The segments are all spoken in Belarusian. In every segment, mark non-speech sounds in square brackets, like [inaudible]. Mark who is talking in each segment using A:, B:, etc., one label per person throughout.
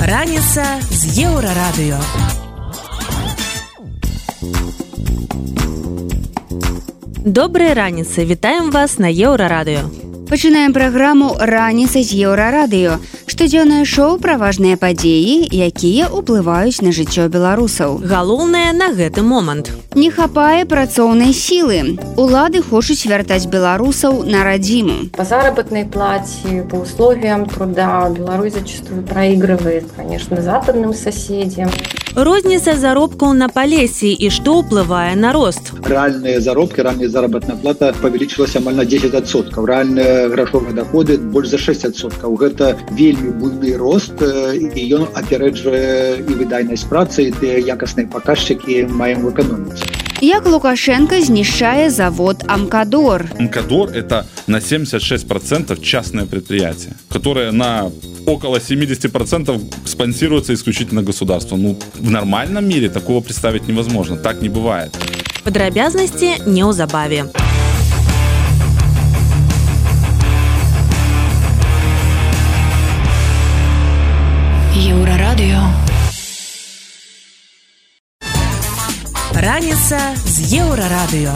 A: Раніца з еўрарадыё. Добрыя раніцы, вітаем вас на еўрарадыё.
B: Пачынаем праграму раніца з еўрарадыё. Штодзённае шоу пра важныя падзеі, якія ўплываюць на жыццё беларусаў.
A: Галоўнае на гэты момант.
B: Не хапае працоўнай сілы. Улады хочуць вяртаць беларусаў на радзіму.
C: По заработной плате, по условиям труда Беларусь зачастую проигрывает, конечно, западным соседям.
A: Розніца заробкаў на палесе і што ўплывае на рост.
D: Рэальныя заробкі, ранняя заработная плата павялічылася амаль на 10соткаў. Рэальныя грашовыя доходы больш за 6соткаў. Гэта вельмі буйны рост і ён апярэджвае і выдайнасць працы і тыя якасныя паказчыкі маем в эканоміцы.
B: Як Лукашенко знішчае завод Амкадор.
E: Амкадор это на 76% частное предприятие, которое на около 70% спонсируется исключительно государством. Ну, в нормальном мире такого представить невозможно. Так не бывает.
A: Падрабязнасці неўзабаве. Еўрарадыё. Раніца з еўрарадыё.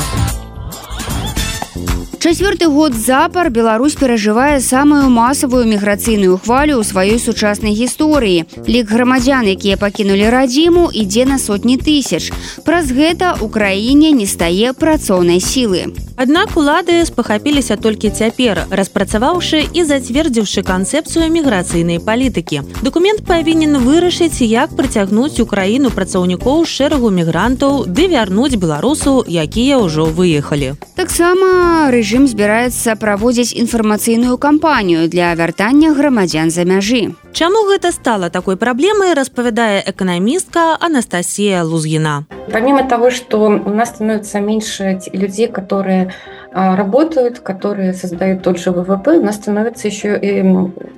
B: Чацвёрты год запар Беларусь перажывае самую масавую міграцыйную хвалю ў сваёй сучаснай гісторыі. Лік грамадзян, якія пакінулі радзіму, ідзе на сотні тысяч. Праз гэта ў краіне не стае працоўнай сілы.
A: Аднак улады спахапіліся толькі цяпер, распрацаваўшы і зацвердзіўшы канцэпцыю міграцыйнай палітыкі. Дакумент павінен вырашыць, як прыцягнуць у краіну працаўнікоў шэрагу мігрантаў ды вярнуць беларусу, якія ўжо выехалі.
B: Таксама рэжым збіраецца праводзіць інфармацыйную кампанію для вяртання грамадзян за мяжы.
A: Чаму гэта стала такой праблемай, распавядае эканамістка Анастасія Лузгіна.
C: Помимо того, что у нас становится меньше людей, которые работают, которые создают тот же ВВП, у нас становится еще и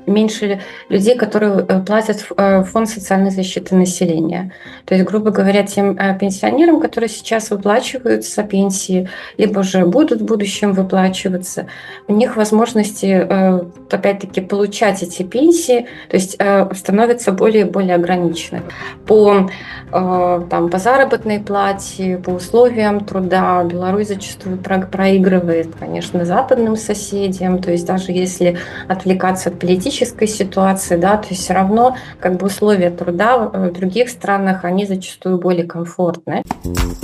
C: меньше людей, которые платят в фонд социальной защиты населения. То есть, грубо говоря, тем пенсионерам, которые сейчас выплачиваются пенсии, либо же будут в будущем выплачиваться, у них возможности, опять-таки, получать эти пенсии, то есть становятся более и более ограничены. По, там, по заработной плате, по условиям труда Беларусь зачастую проигрывает проигрывает, конечно, западным соседям. То есть даже если отвлекаться от политической ситуации, да, то есть все равно как бы условия труда в других странах, они зачастую более комфортны.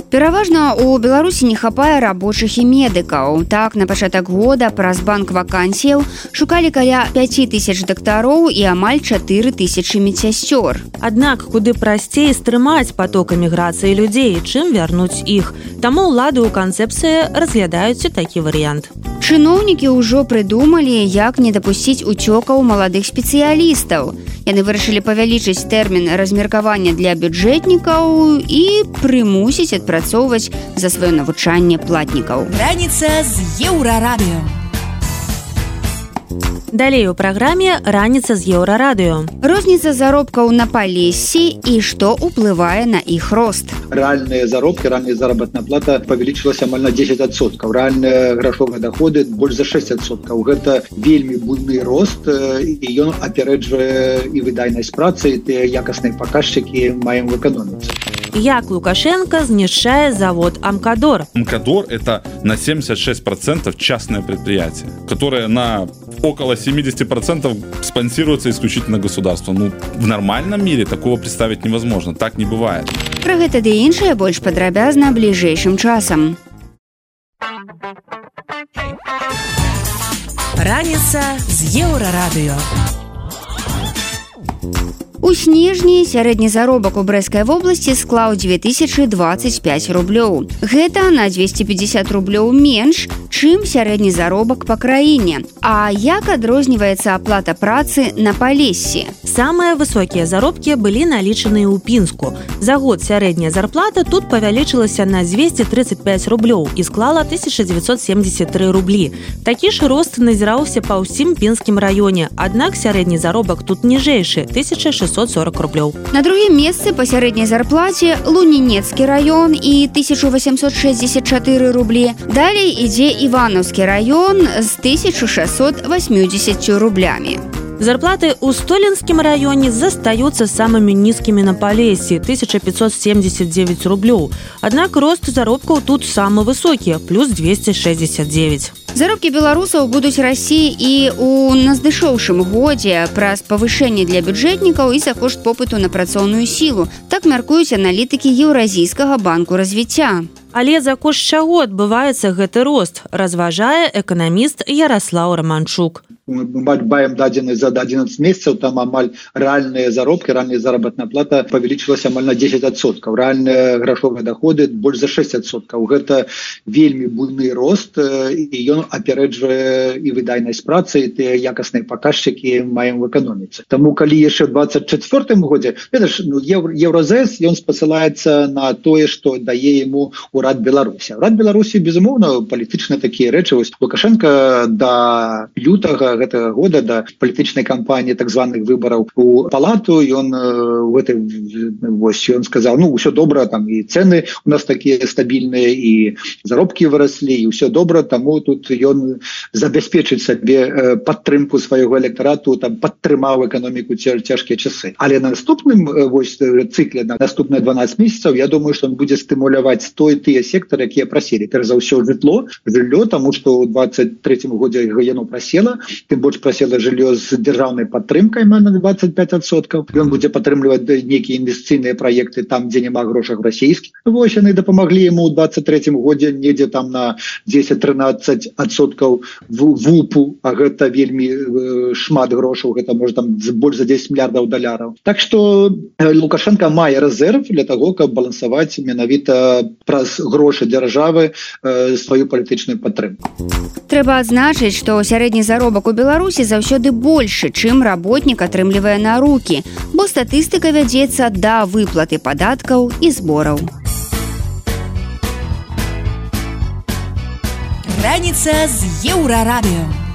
B: Пераважна у Беларусі не хапае рабочых і медыкаў. Так на пачатак года праз банк вакансіяў шукалі каля 5 тысяч дактароў і амаль 4 тысячи медсясцёр.
A: Аднак куды прасцей стрымаць поток эміграцыі людзей, чым вярнуць іх. Таму ўлады ў канцэпцыі разглядаюць такі варыянт.
B: Чыноўнікі ўжо прыдумалі, як не дапусціць уцёкаў маладых спецыялістаў. Яны вырашылі павялічыць тэрмін размеркавання для бюджэтнікаў і прымусіць адпрацоўваць за сваё навучанне платнікаў.
A: Раніца з еўрарадыё. Далей у праграме раніца з еўрарадыё.
B: Розніца заробкаў на палесе і што ўплывае на іх рост.
D: Рэальныя заробкі, ранняя заработная плата павялічылася амаль на 10соткаў. Рэальныя грашовыя доходы больш за 6соткаў. Гэта вельмі буйны рост і ён апярэджвае і выдайнасць працы і тыя якасныя паказчыкі маем в эканоміцы.
A: Як Лукашенко знішчае завод Амкадор.
E: Амкадор это на 76% частное предприятие, которое на около 70% спонсируется исключительно государством. Ну, в нормальном мире такого представить невозможно. Так не бывает.
B: Про гэта ды іншае больш падрабязна бліжэйшым часам.
A: Раніца з еўрарадыё.
B: У снежні сярэдні заробак у брэскай вобласці склаў 2025 рублёў. Гэта на 250 рублёў менш, чым сярэдні заробак па краіне. А як адрозніваецца аплата працы на палесе?
A: Самыя высокія заробкі былі налічаныя ў пінску. За год сярэдняя зарплата тут павялічылася на 235 рублёў і склала 1973 рублі. Такі ж рост назіраўся па ўсім пінскім раёне, аднак сярэдні заробак тут ніжэйшы 1640 рублёў.
B: На другім месцы па сярэдняй зарплаце лунінецкі раён і 1864 рублі. Далей ідзе іванаўскі раён з 1680 рублямі.
A: Зарплаты ў столінскім раёне застаюцца самымі нізкімі на палесе 1579 рублёў. Аднак рост заробкаў тут самы высокі плюс 269.
B: Заробкі беларусаў будуць расці і ў наздышоўшым годзе праз павышэнне для бюджэтнікаў і за кошт попыту на працоўную сілу. Так мяркуюць аналітыкі еўразійскага банку развіцця.
A: Але за кошт чаго адбываецца гэты рост, разважае эканаміст Ярослаў Раманчук.
D: Мы баем дадзены за 11 месяцаў там амаль рэальныя заробкі ранняя заработная плата павялічылася амаль на 10соткаў рэальныя грашовыя доходы больш за 6соткаў гэта вельмі буйны рост і ён апярэджвае і выдайнасць працы тыя якасныя паказчыкі маем в эканоміцы Таму калі яшчэ 24 годзе ну, евразэс ён спасылаецца на тое что дае ему урад беларусі рад беларусі безумоўна палітычна такія рэчы вось лукашенко да лютага гэтага года да палітычнай кампаніі так званых выбораў у палату ён в э, этой вось ён сказал ну все добра там і цены у нас такія стабільныя і заробкі выраслі і все добра таму тут ён забяспечыць сабе э, падтрымку свайго электарату там падтрымаў эканоміку цяжкія часы але на наступным э, вось цыкле на наступныя 12 месяцаў Я думаю что он будзе стымуляваць той тыя сектары якія прасілі. Пер за ўсё жытло жыллё тому что у 23 годзе яно прасела тым больш прасела жыллё з дзяржаўнай падтрымкай на 25соткаў ён будзе падтрымліваць нейкія інвестыцыйныя праекты там дзе няма грошах расійскіх вось яны дапамаглі ему ў 23 годзе недзе там на 10-13 адсоткаў в вупу а гэта вельмі э, шмат грошаў гэта можа там больш за 10 мільярдаў даляраў так что э, лукашенко мае рэзерв для того каб балансаваць менавіта праз грошы дзяржавы э, сваю палітычную падтрымку
B: трэба адзначыць что сярэдні заробак у беларусі заўсёды больше чым работнік атрымлівае на руки бо статыстыка вядзецца да выплаты падаткаў і збораў.
F: Раніца з еўрарадыё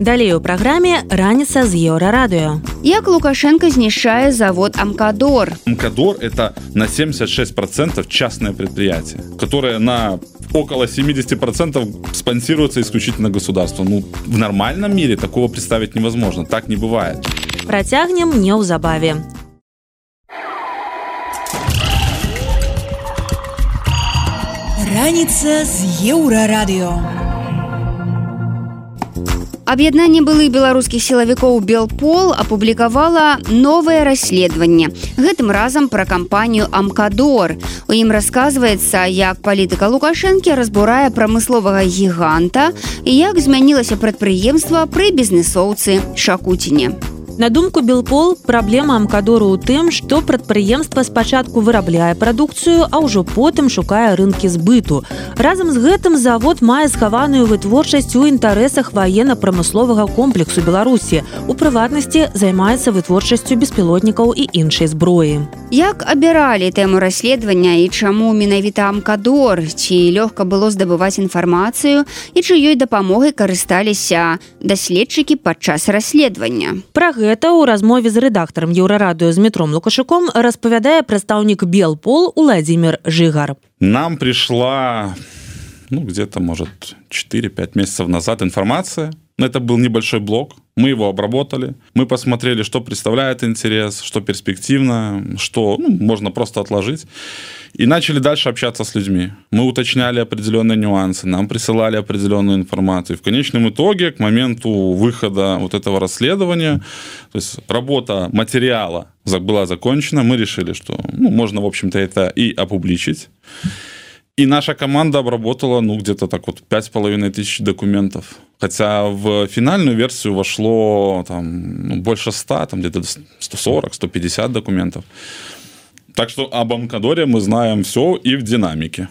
A: Далей у праграме раніца з еўрарадыё.
B: Як Лукашенко знішчае завод Амкадор.
E: Амкадор это на 76% частное предприятие, которое на около 70% спонсируется исключительно государством. Ну, в нормальном мире такого представить невозможно. Так не бывает.
A: Протягнем неўзабаве.
F: Раніца з еўрарадыё.
B: Аб'яднанне былых беларускіх сілавікоў Белпол апублікавала новае расследаванне. Гэтым разам пра кампанію Амкадор. У ім расказваецца, як палітыка Лукашэнкі разбурае прамысловага гіганта і як змянілася прадпрыемства пры бізнесоўцы Шакуціне.
A: На думку Белпол праблема амкадору ў тым, што прадпрыемства спачатку вырабляе прадукцыю, а ўжо потым шукае рынкі збыту. Разам з гэтым завод мае схаваную вытворчасць у інтарэсах ваенна-прамысловага комплексу Беларусі. У прыватнасці займаецца вытворчасцю беспілотнікаў і іншай зброі.
B: Як абіралі тэму расследавання і чаму менавіта амкадор, ці лёгка было здабываць інфармацыю і чыёй дапамогай карысталіся даследчыкі падчас расследавання.
A: Пра гэта ў размове з рэдактарам еўрарадыё з метром лукашыком распавядае прадстаўнік белпол владимир жыгар.
E: Нам пришла ну где-то может 4-5 месяцев назад информация это был небольшой блок. Мы его обработали. Мы посмотрели что представляет интерес что перспективно что ну, можно просто отложить. И начали дальше общаться с людьми. Мы уточняли определенные нюансы нам присылали определенную информацию. В конечном итоге к моменту выхода вот этого расследования то есть работа материала была закончена мы решили что ну, можно в общем-то это и опубличить. И наша команда обработала ну где-то так вот пять с половиной тысяч документов хотя в финальную версию вошло там ну, больше 100 там где-то 140 150 документов. Так что об амкадоре мы знаем все и в динамике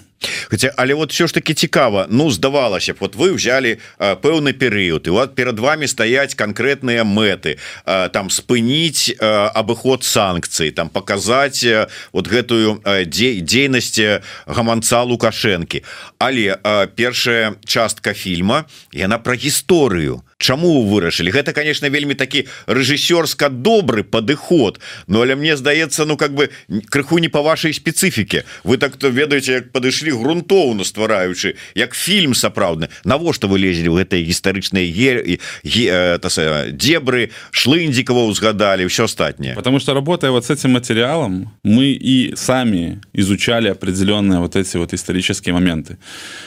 G: Хотя але вот все ж таки цікава Ну здавалася б вот вы взяли пэўны перыяд і вот перад вами стаять конкретныя мэты там спыніць абыход санкцый там показать вот гэтую дзейнасці гаманца лукашэнкі але першая частка фільма яна про гісторыю Чаму вырашылі? Гэта конечно вельмі такі рэжысёрска добры падыход Ну але мне здаецца ну как бы крыху не по вашай спецыфіке. Вы так то ведаеце як падышлі грунтоўна ствараючы як фільм сапраўдны. Навошта вы лезелі в гэтай гістарычнай е... е... дебры шлындзікова узгадали все астатняе?
E: Потому что работая вот с этим материалом мы и сами изучали определенные вот эти вот исторические моменты.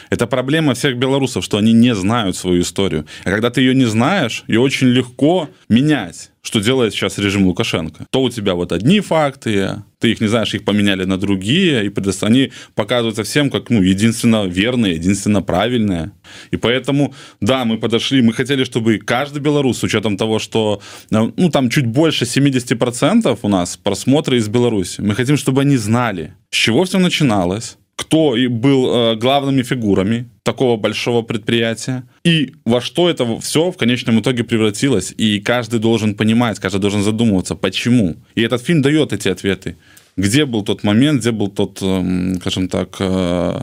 E: Это проблема всех белорусов что они не знают свою историю. А когда ты ее не знаешь и очень легко менять что делает сейчас режим Лукашенко. То у тебя вот одни факты, ты их не знаешь, их поменяли на другие, и они показываются всем как ну, единственно верные, единственно правильные. И поэтому, да, мы подошли, мы хотели, чтобы каждый белорус, с учетом того, что ну, там чуть больше 70% у нас просмотры из Беларуси, мы хотим, чтобы они знали, с чего все начиналось, кто был э, главными фигурами такого большого предприятия и во что это все в конечном итоге превратилось. И каждый должен понимать, каждый должен задумываться, почему. И этот фильм дает эти ответы. Где был тот момент, где был тот, э, скажем так, э,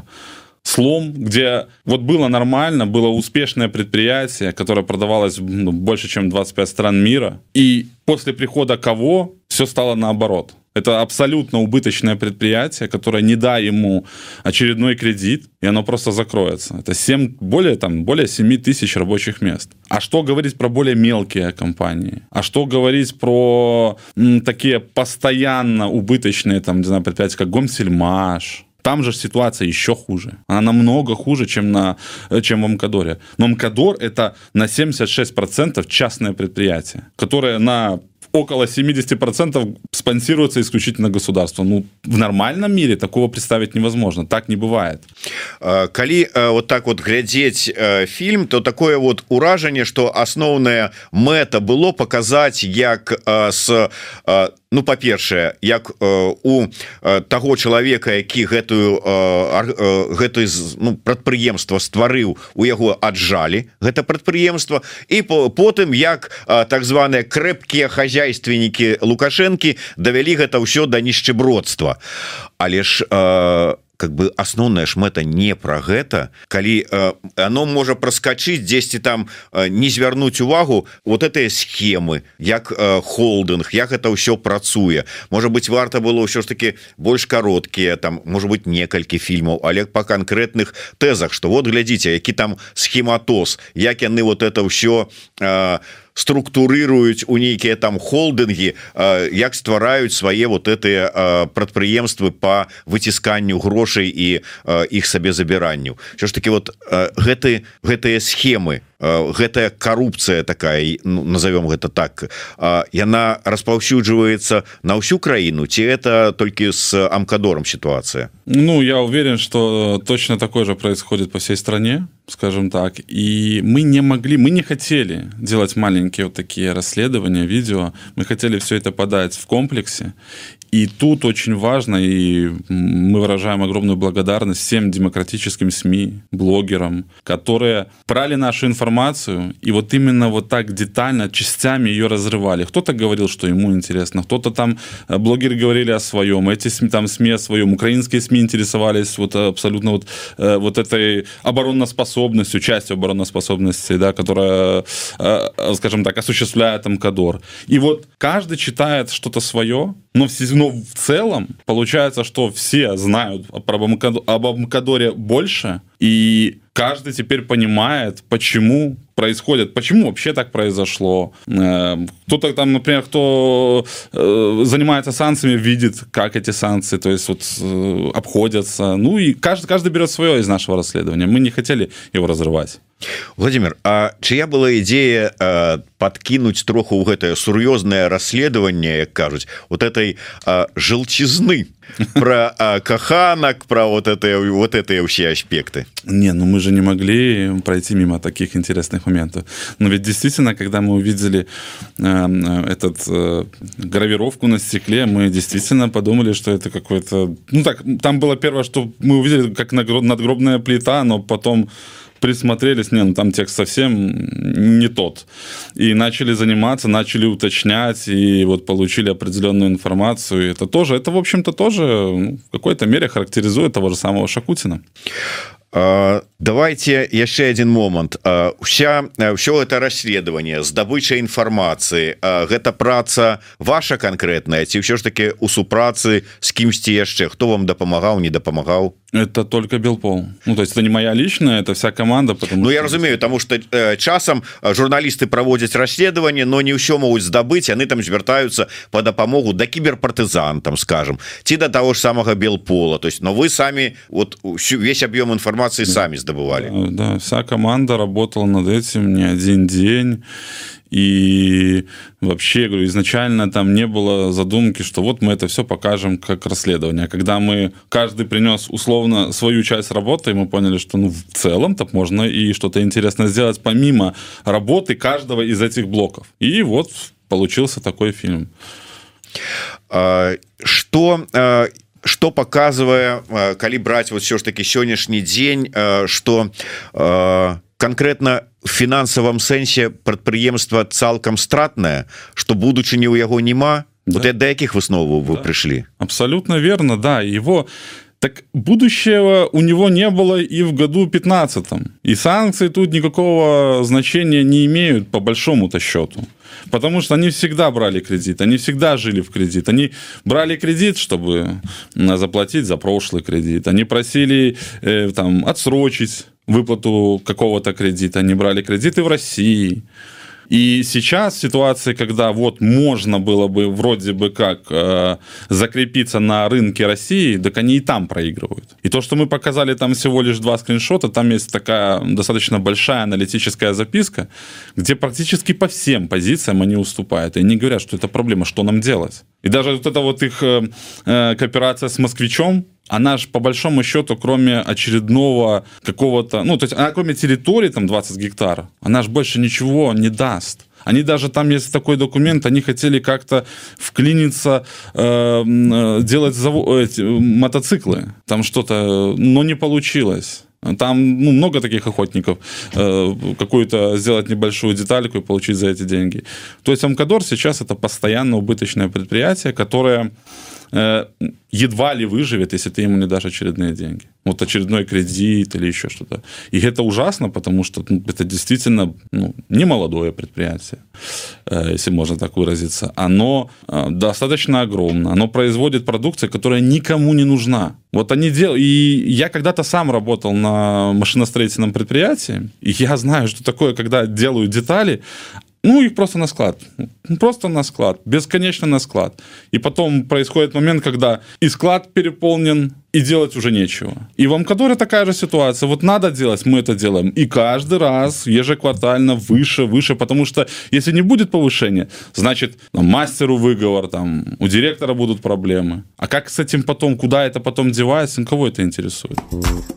E: слом, где вот было нормально, было успешное предприятие, которое продавалось ну, больше, чем 25 стран мира. И после прихода кого все стало наоборот это абсолютно убыточное предприятие, которое не да ему очередной кредит, и оно просто закроется. Это 7, более, там, более 7 тысяч рабочих мест. А что говорить про более мелкие компании? А что говорить про м, такие постоянно убыточные там, не знаю, предприятия, как Гомсельмаш, там же ситуация еще хуже. Она намного хуже, чем, на, чем в Амкадоре. Но Амкадор это на 76% частное предприятие, которое на около 70% спонсируется исключительно государством. Ну, в нормальном мире такого представить невозможно. Так не бывает.
G: Коли вот так вот глядеть фильм, то такое вот уражение, что основная мета было показать, як с ну па-першае як э, у э, таго чалавека які гэтую э, гэты ну, прадпрыемства стварыў у яго аджалі гэта прадпрыемства і по потым як так званыя крэпкія хозяйственнікі лукашэнкі давялі гэта ўсё да нішчебродства але ж у как бы асноўная ж мэта не про гэта. Калі э, оно можа проскочыць 10 там э, не звярнуць увагу вот этой схемы як э, холдинг як это ўсё працуе. Может быть варта было ўсё ж таки больш кароткія там может быть некалькі фільмаў але по конкретных тэзах что вот глядзіце які там схематоз як яны вот это ўсё э, структурыруюць у нейкія там холдынги як ствараюць свае вот этыя прадпрыемствы по выцісканню грошай і іх сабе забіранню що ж таки вот гэты гэтыя схемы гэтая коррупция такая ну, назовем гэта так яна распаўсюджваецца на ўсю краіну ці это толькі с амкадором ситуация
E: ну я уверен что точно такое же происходит по всей стране скажем так. И мы не могли мы не хотели делать маленькие вот такие расследования видео. Мы хотели все это подать в комплексе И тут очень важно, и мы выражаем огромную благодарность всем демократическим СМИ, блогерам, которые брали нашу информацию и вот именно вот так детально, частями ее разрывали. Кто-то говорил, что ему интересно, кто-то там, э, блогеры говорили о своем, эти СМИ, там СМИ о своем, украинские СМИ интересовались вот абсолютно вот, э, вот этой обороноспособностью, частью обороноспособности, да, которая, э, скажем так, осуществляет Амкадор. И вот каждый читает что-то свое, но в но в целом получается, что все знают об Амкадоре больше, и каждый теперь понимает, почему происходит, почему вообще так произошло. Кто-то там, например, кто э, занимается санкциями, видит, как эти санкции, то есть вот э, обходятся. Ну и каждый, каждый берет свое из нашего расследования. Мы не хотели его разрывать.
G: Владимир А чья была идея э, подкинуть троху у гэтае сур'ёзнае расследаванне як кажуць вот этой э, желчизны про э, каханак про вот это вот это все аспекты.
E: Не ну мы же не могли пройти мимо таких интересных моментов. Но ведь действительно когда мы увидели э, этот э, гравировку на стекле мы действительно подумали что это какой-то ну так там было первое что мы увидели как надгробная плита но потом мы присмотрелись, не, ну там текст совсем не тот. И начали заниматься, начали уточнять, и вот получили определенную информацию. И это тоже, это, в общем-то, тоже ну, в какой-то мере характеризует того же самого Шакутина.
G: Давайте яшчэ один момант. Вся все это расследование здабыча інфармацыі. Гэта праца ваша конкретная ці ўсё ж таки у супрацы з кімсьці яшчэ? Хто вам дапамагаў не дапамагаў?
E: Это только белпол. Ну то есть это не моя личная это вся команда потому
G: Ну я разумею тому что э, часам журналісты праводзяць расследаванне но не ўсё могуць здабыць яны там звяртаюцца по дапамогу да кіберпартызан там скажем ці до того ж самого белпола. То есть но вы сами вот весь объем информации сами здабывали
E: да, да вся команда работала над этим не один день. И вообще говорю изначально там не было задумки что вот мы это все покажем как расследование. Когда мы каждый принес условно свою часть работы и мы поняли что ну в целом так можно и что-то интересное сделать помимо работы каждого из этих блоков. И вот получился такой фильм.
G: А, что что показывая калі брать вот все ж таки сённяшний день что конкретно фінансавым сэнсе прадпрыемства цалкам стратная что будучыні ў яго няма да. вот да якіх высноваў вы да. прыйшлі
E: абсолютно верно да его так будущего у него не было и в году 15 и санкции тут никакого значения не имеют по большому-то счету. Потому что они всегда брали кредит они всегда жили в кредит. Они брали кредит чтобы заплатить за прошлый кредит. Они просили э, там отсрочить выплату какого-то кредита, они брали кредиты в России. И сейчас ситуация, когда вот можно было бы вроде бы как э, закрепиться на рынке России, так они и там проигрывают. И то, что мы показали там всего лишь два скриншота, там есть такая достаточно большая аналитическая записка, где практически по всем позициям они уступают. И они говорят, что это проблема, что нам делать. И даже вот эта вот их э, э, кооперация с москвичом, она же по большому счету, кроме очередного какого-то, ну, то есть она кроме территории, там 20 гектар, она же больше ничего не даст. Они даже там есть такой документ, они хотели как-то вклиниться, э, э делать заво- эти, мотоциклы, там что-то, но не получилось. Там ну, много таких охотников. Э, какую-то сделать небольшую детальку и получить за эти деньги. То есть Амкадор сейчас это постоянно убыточное предприятие, которое Э, едва ли выживет, если ты ему не дашь очередные деньги. Вот очередной кредит или еще что-то. И это ужасно, потому что ну, это действительно ну, не молодое предприятие, э, если можно так выразиться. Оно э, достаточно огромно. Оно производит продукцию, которая никому не нужна. Вот они делают... И я когда-то сам работал на машиностроительном предприятии, и я знаю, что такое, когда делают детали, ну, их просто на склад. Просто на склад. Бесконечно на склад. И потом происходит момент, когда и склад переполнен, и делать уже нечего. И в Амкадоре такая же ситуация. Вот надо делать, мы это делаем. И каждый раз ежеквартально выше, выше, потому что если не будет повышения, значит, там, мастеру выговор, там, у директора будут проблемы. А как с этим потом, куда это потом девается, кого это интересует?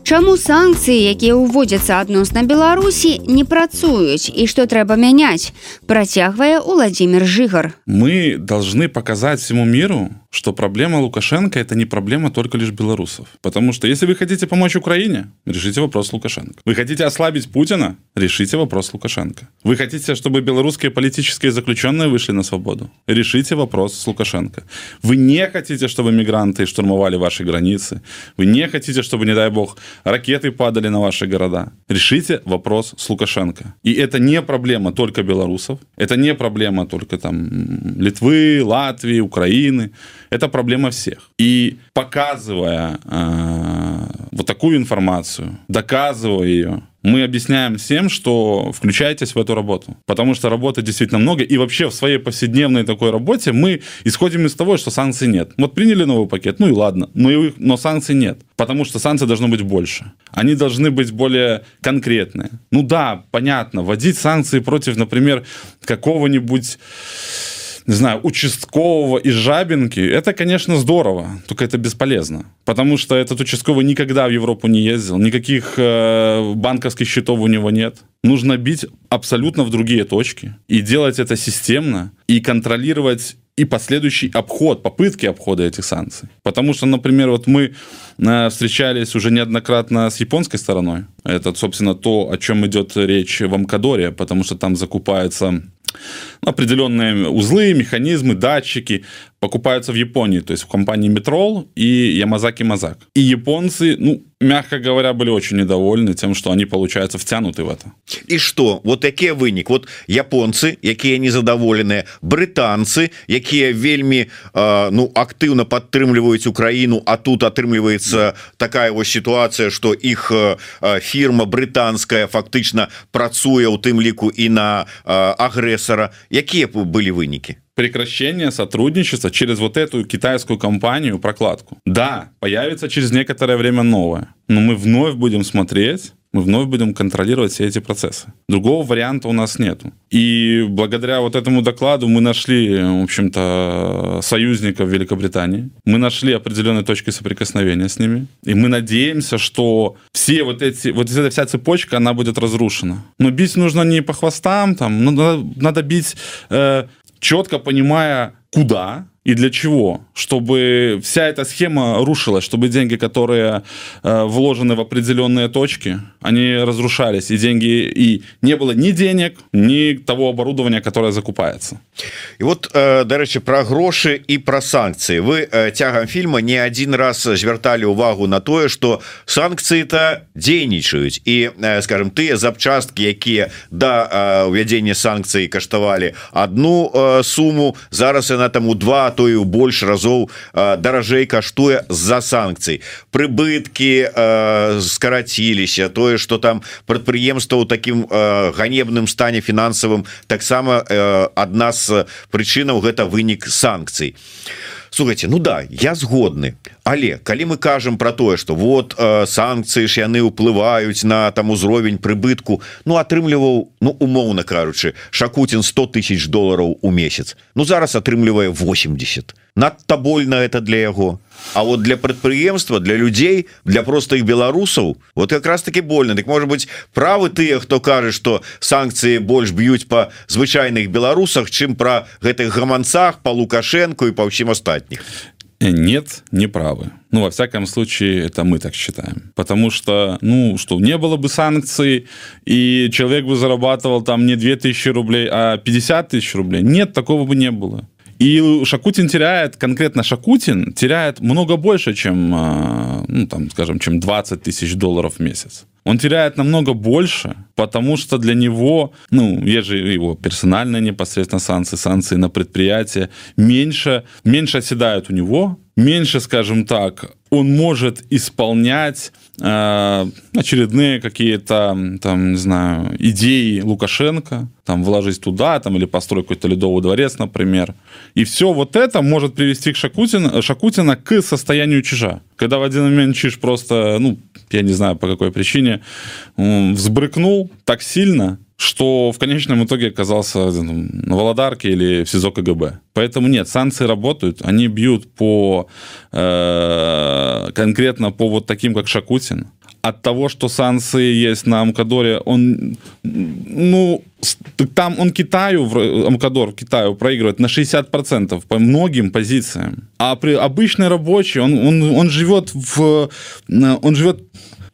B: Чаму санкции, якія ўводзяцца адносна Беларусі, не працуюць и что трэба мяняць, працягвае Владимир Жигар.
E: Мы должны показать всему миру, что проблема Лукашенко это не проблема только лишь белорусов. Потому что если вы хотите помочь Украине, решите вопрос Лукашенко. Вы хотите ослабить Путина, решите вопрос Лукашенко. Вы хотите, чтобы белорусские политические заключенные вышли на свободу, решите вопрос с Лукашенко. Вы не хотите, чтобы мигранты штурмовали ваши границы. Вы не хотите, чтобы, не дай бог, ракеты падали на ваши города. Решите вопрос с Лукашенко. И это не проблема только белорусов, это не проблема только там Литвы, Латвии, Украины это проблема всех. И показывая э, вот такую информацию, доказывая ее, мы объясняем всем, что включайтесь в эту работу. Потому что работы действительно много. И вообще в своей повседневной такой работе мы исходим из того, что санкций нет. Вот приняли новый пакет, ну и ладно. Но, и, но санкций нет. Потому что санкций должно быть больше. Они должны быть более конкретные. Ну да, понятно. Вводить санкции против, например, какого-нибудь не знаю, участкового из Жабинки, это, конечно, здорово, только это бесполезно. Потому что этот участковый никогда в Европу не ездил, никаких э, банковских счетов у него нет. Нужно бить абсолютно в другие точки и делать это системно и контролировать и последующий обход, попытки обхода этих санкций. Потому что, например, вот мы э, встречались уже неоднократно с японской стороной. Это, собственно, то, о чем идет речь в Амкадоре, потому что там закупается определенные узлы, механизмы, датчики покупаются в Японии, то есть в компании Метрол и Ямазаки Мазак. И японцы, ну, мягко говоря, были очень недовольны тем, что они, получается, втянуты в это.
G: И что? Вот такие вынік. Вот японцы, якія незадаволеныя, брытанцы, якія вельмі э, ну, актыўна падтрымліваюць Украіну, а тут атрымліваецца такая вось сітуацыя, што іх э, фірма брытанская фактычна працуе ў тым ліку і на э, агрэсара. Якія былі вынікі?
E: Прекращение сотрудничества через вот эту китайскую компанию прокладку. Да, появится через некоторое время новое, но мы вновь будем смотреть мы вновь будем контролировать все эти процессы. Другого варианта у нас нету. И благодаря вот этому докладу мы нашли, в общем-то, союзников Великобритании. Мы нашли определенные точки соприкосновения с ними. И мы надеемся, что все вот эти, вот эта вся цепочка, она будет разрушена. Но бить нужно не по хвостам, там, надо, надо бить э, четко понимая, куда и для чего, чтобы вся эта схема рушилась, чтобы деньги, которые э, вложены в определенные точки, они разрушались, и деньги, и не было ни денег, ни того оборудования, которое закупается.
G: И вот, дарэчы, про грошы и про санкции. Вы тягом фильма не один раз звертали увагу на тое, что санкции-то дзейнічаюць. И, э, скажем, тыя запчастки, якія да э, увядзення санкций каштавалі одну сумму, зараз яна там у два то і больш разоў даражэй каштуе з-за санкцый прыбыткі скараціліся тое что там прадпрыемства ў такім ганебным стане фінансавым таксама адна з прычынаў гэта вынік санкцый. Слухайте ну да я згодны. Але калі мы кажам про тое что вот э, санкцыі ж яны ўплываюць на там узровень прыбытку ну атрымліваў ну умоўна кажучы шакутин 100 тысяч долларов у месяц. Ну зараз атрымлівае 80 надта больно это для яго А вот для прадпрыемства для людзей для просто іх беларусаў вот как раз таки больно так может быть правы тыя хто кажа что санкцыі больш б'юць по звычайных беларусах чым про гэтых гаманцах по лукашенко і по ўсім астатніх
E: Э, нет, не правы. Ну, во всяком случае, это мы так считаем. Потому что, ну, что не было бы санкций, и человек бы зарабатывал там не 2000 рублей, а 50 тысяч рублей. Нет, такого бы не было. И Шакутин теряет, конкретно Шакутин теряет много больше, чем, а, ну, там, скажем, чем 20 тысяч долларов в месяц. Он теряет намного больше, потому что для него, ну, есть же его персональные непосредственно санкции, санкции на предприятие, меньше, меньше оседают у него, меньше, скажем так, он может исполнять э, очередные какие-то, там, не знаю, идеи Лукашенко, там, вложить туда, там, или построить какой-то ледовый дворец, например. И все вот это может привести к Шакутина, Шакутина к состоянию чижа. Когда в один момент чиж просто, ну, я не знаю по какой причине, взбрыкнул так сильно, что в конечном итоге оказался на Володарке или в СИЗО КГБ. Поэтому нет, санкции работают, они бьют по э, конкретно по вот таким, как Шакутин. От того, что санкции есть на Амкадоре, он, ну, там он Китаю, Амкадор в Китаю проигрывает на 60% по многим позициям. А при обычный рабочий, он, он, он живет в, он живет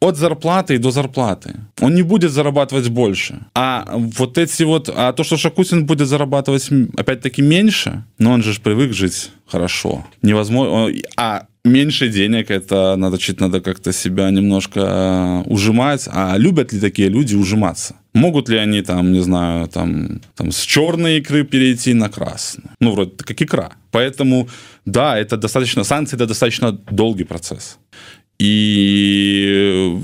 E: от зарплаты до зарплаты. Он не будет зарабатывать больше. А вот эти вот, а то, что Шакутин будет зарабатывать опять-таки меньше, но он же привык жить хорошо. Невозможно. А меньше денег, это надо чуть надо как-то себя немножко э, ужимать. А любят ли такие люди ужиматься? Могут ли они там, не знаю, там, там с черной икры перейти на красную? Ну, вроде как икра. Поэтому, да, это достаточно, санкции это достаточно долгий процесс и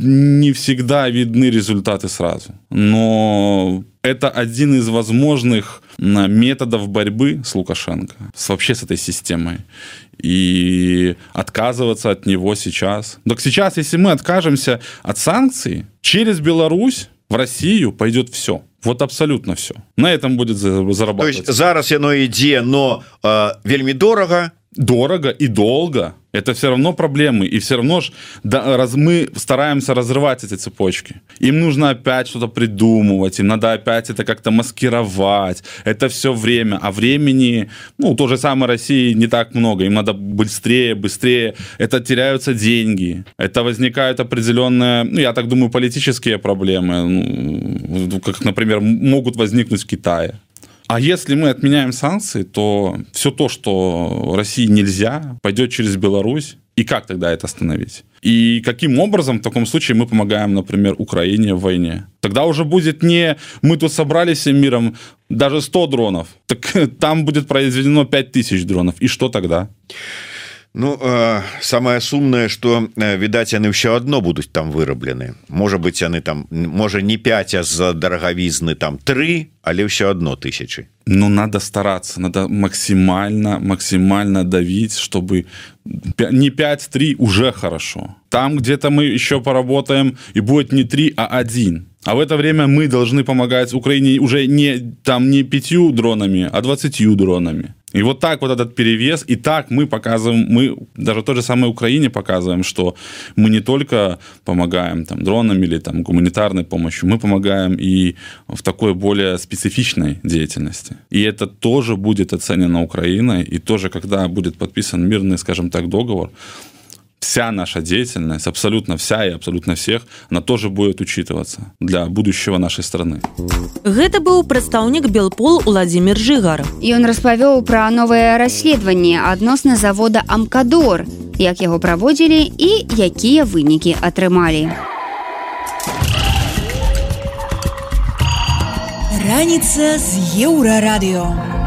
E: не всегда видны результаты сразу. Но это один из возможных методов борьбы с Лукашенко, с, вообще с этой системой. И отказываться от него сейчас. Так сейчас, если мы откажемся от санкций, через Беларусь в Россию пойдет все. Вот абсолютно все. На этом будет зарабатывать. То есть
G: зараз яно ідзе, но э, вельмі дорого,
E: дорого и долго это все равно проблемы. И все равно ж да, раз мы стараемся разрывать эти цепочки. Им нужно опять что-то придумывать им надо опять это как-то маскировать. Это все время. А времени ну то же самое России не так много. Им надо быстрее быстрее. Это теряются деньги. Это возникают определенные ну, я так думаю политические проблемы. Ну, как например могут возникнуть в Китае А если мы отменяем санкции, то все то, что России нельзя, пойдет через Беларусь. И как тогда это остановить? И каким образом в таком случае мы помогаем, например, Украине в войне? Тогда уже будет не мы тут собрались всем миром даже 100 дронов, так [laughs] там будет произведено 5000 дронов. И что тогда?
G: Ну э, самое сумное что э, відаць яны ўсё одно будуць там выраблены. Можа быть яны там можа не 5 а за дарагавізны там 3 але ўсё одно тысячи.
E: Ну надо стараться надо максимально максимально давить чтобы не 5-3 уже хорошо. Там где-то мы еще поработаем и будет не 3 а один. А в это время мы должны помогать Украине уже не там не пятью дронами а 20 дронами И вот так вот этот перевес, и так мы показываем, мы даже той же самой Украине показываем, что мы не только помогаем там, дронами или там, гуманитарной помощью, мы помогаем и в такой более специфичной деятельности. И это тоже будет оценено Украиной, и тоже, когда будет подписан мирный, скажем так, договор, вся наша деятельность, абсолютно вся и абсолютно всех, она тоже будет учитываться для будущего нашей страны.
A: Гэта быў прадстаўнік Белпол Владимир Жыгар.
B: Ён распавёў пра новае расследаванне адносна завода Амкадор, як яго праводзілі і якія вынікі атрымалі.
F: Раніца з еўрарадыё.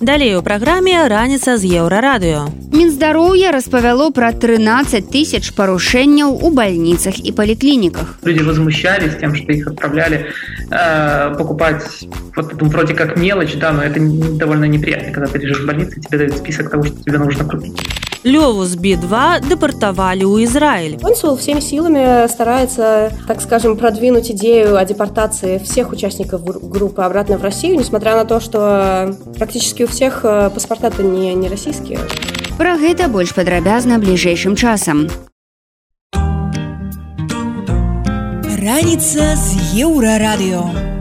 A: Далей у праграме раніца з еўрарадыё.
B: Мінздароўя распавяло пра 13 тысяч парушэнняў у бальніцах і паліклініках.
H: Люди возмущались тем, что их отправляли э, покупать вот ну, вроде как мелочь, да, но это довольно неприятно, когда ты лежишь в больнице, тебе дают список того, что тебе нужно купить.
A: Леву с Би-2 депортовали у Израиль.
I: Консул всеми силами старается, так скажем, продвинуть идею о депортации всех участников группы обратно в Россию, несмотря на то, что практически у всех э, паспорта-то не, не российские.
B: Пра гэта больш падрабязна бліжэйшым часам.
F: Раніца з еўрарадыё.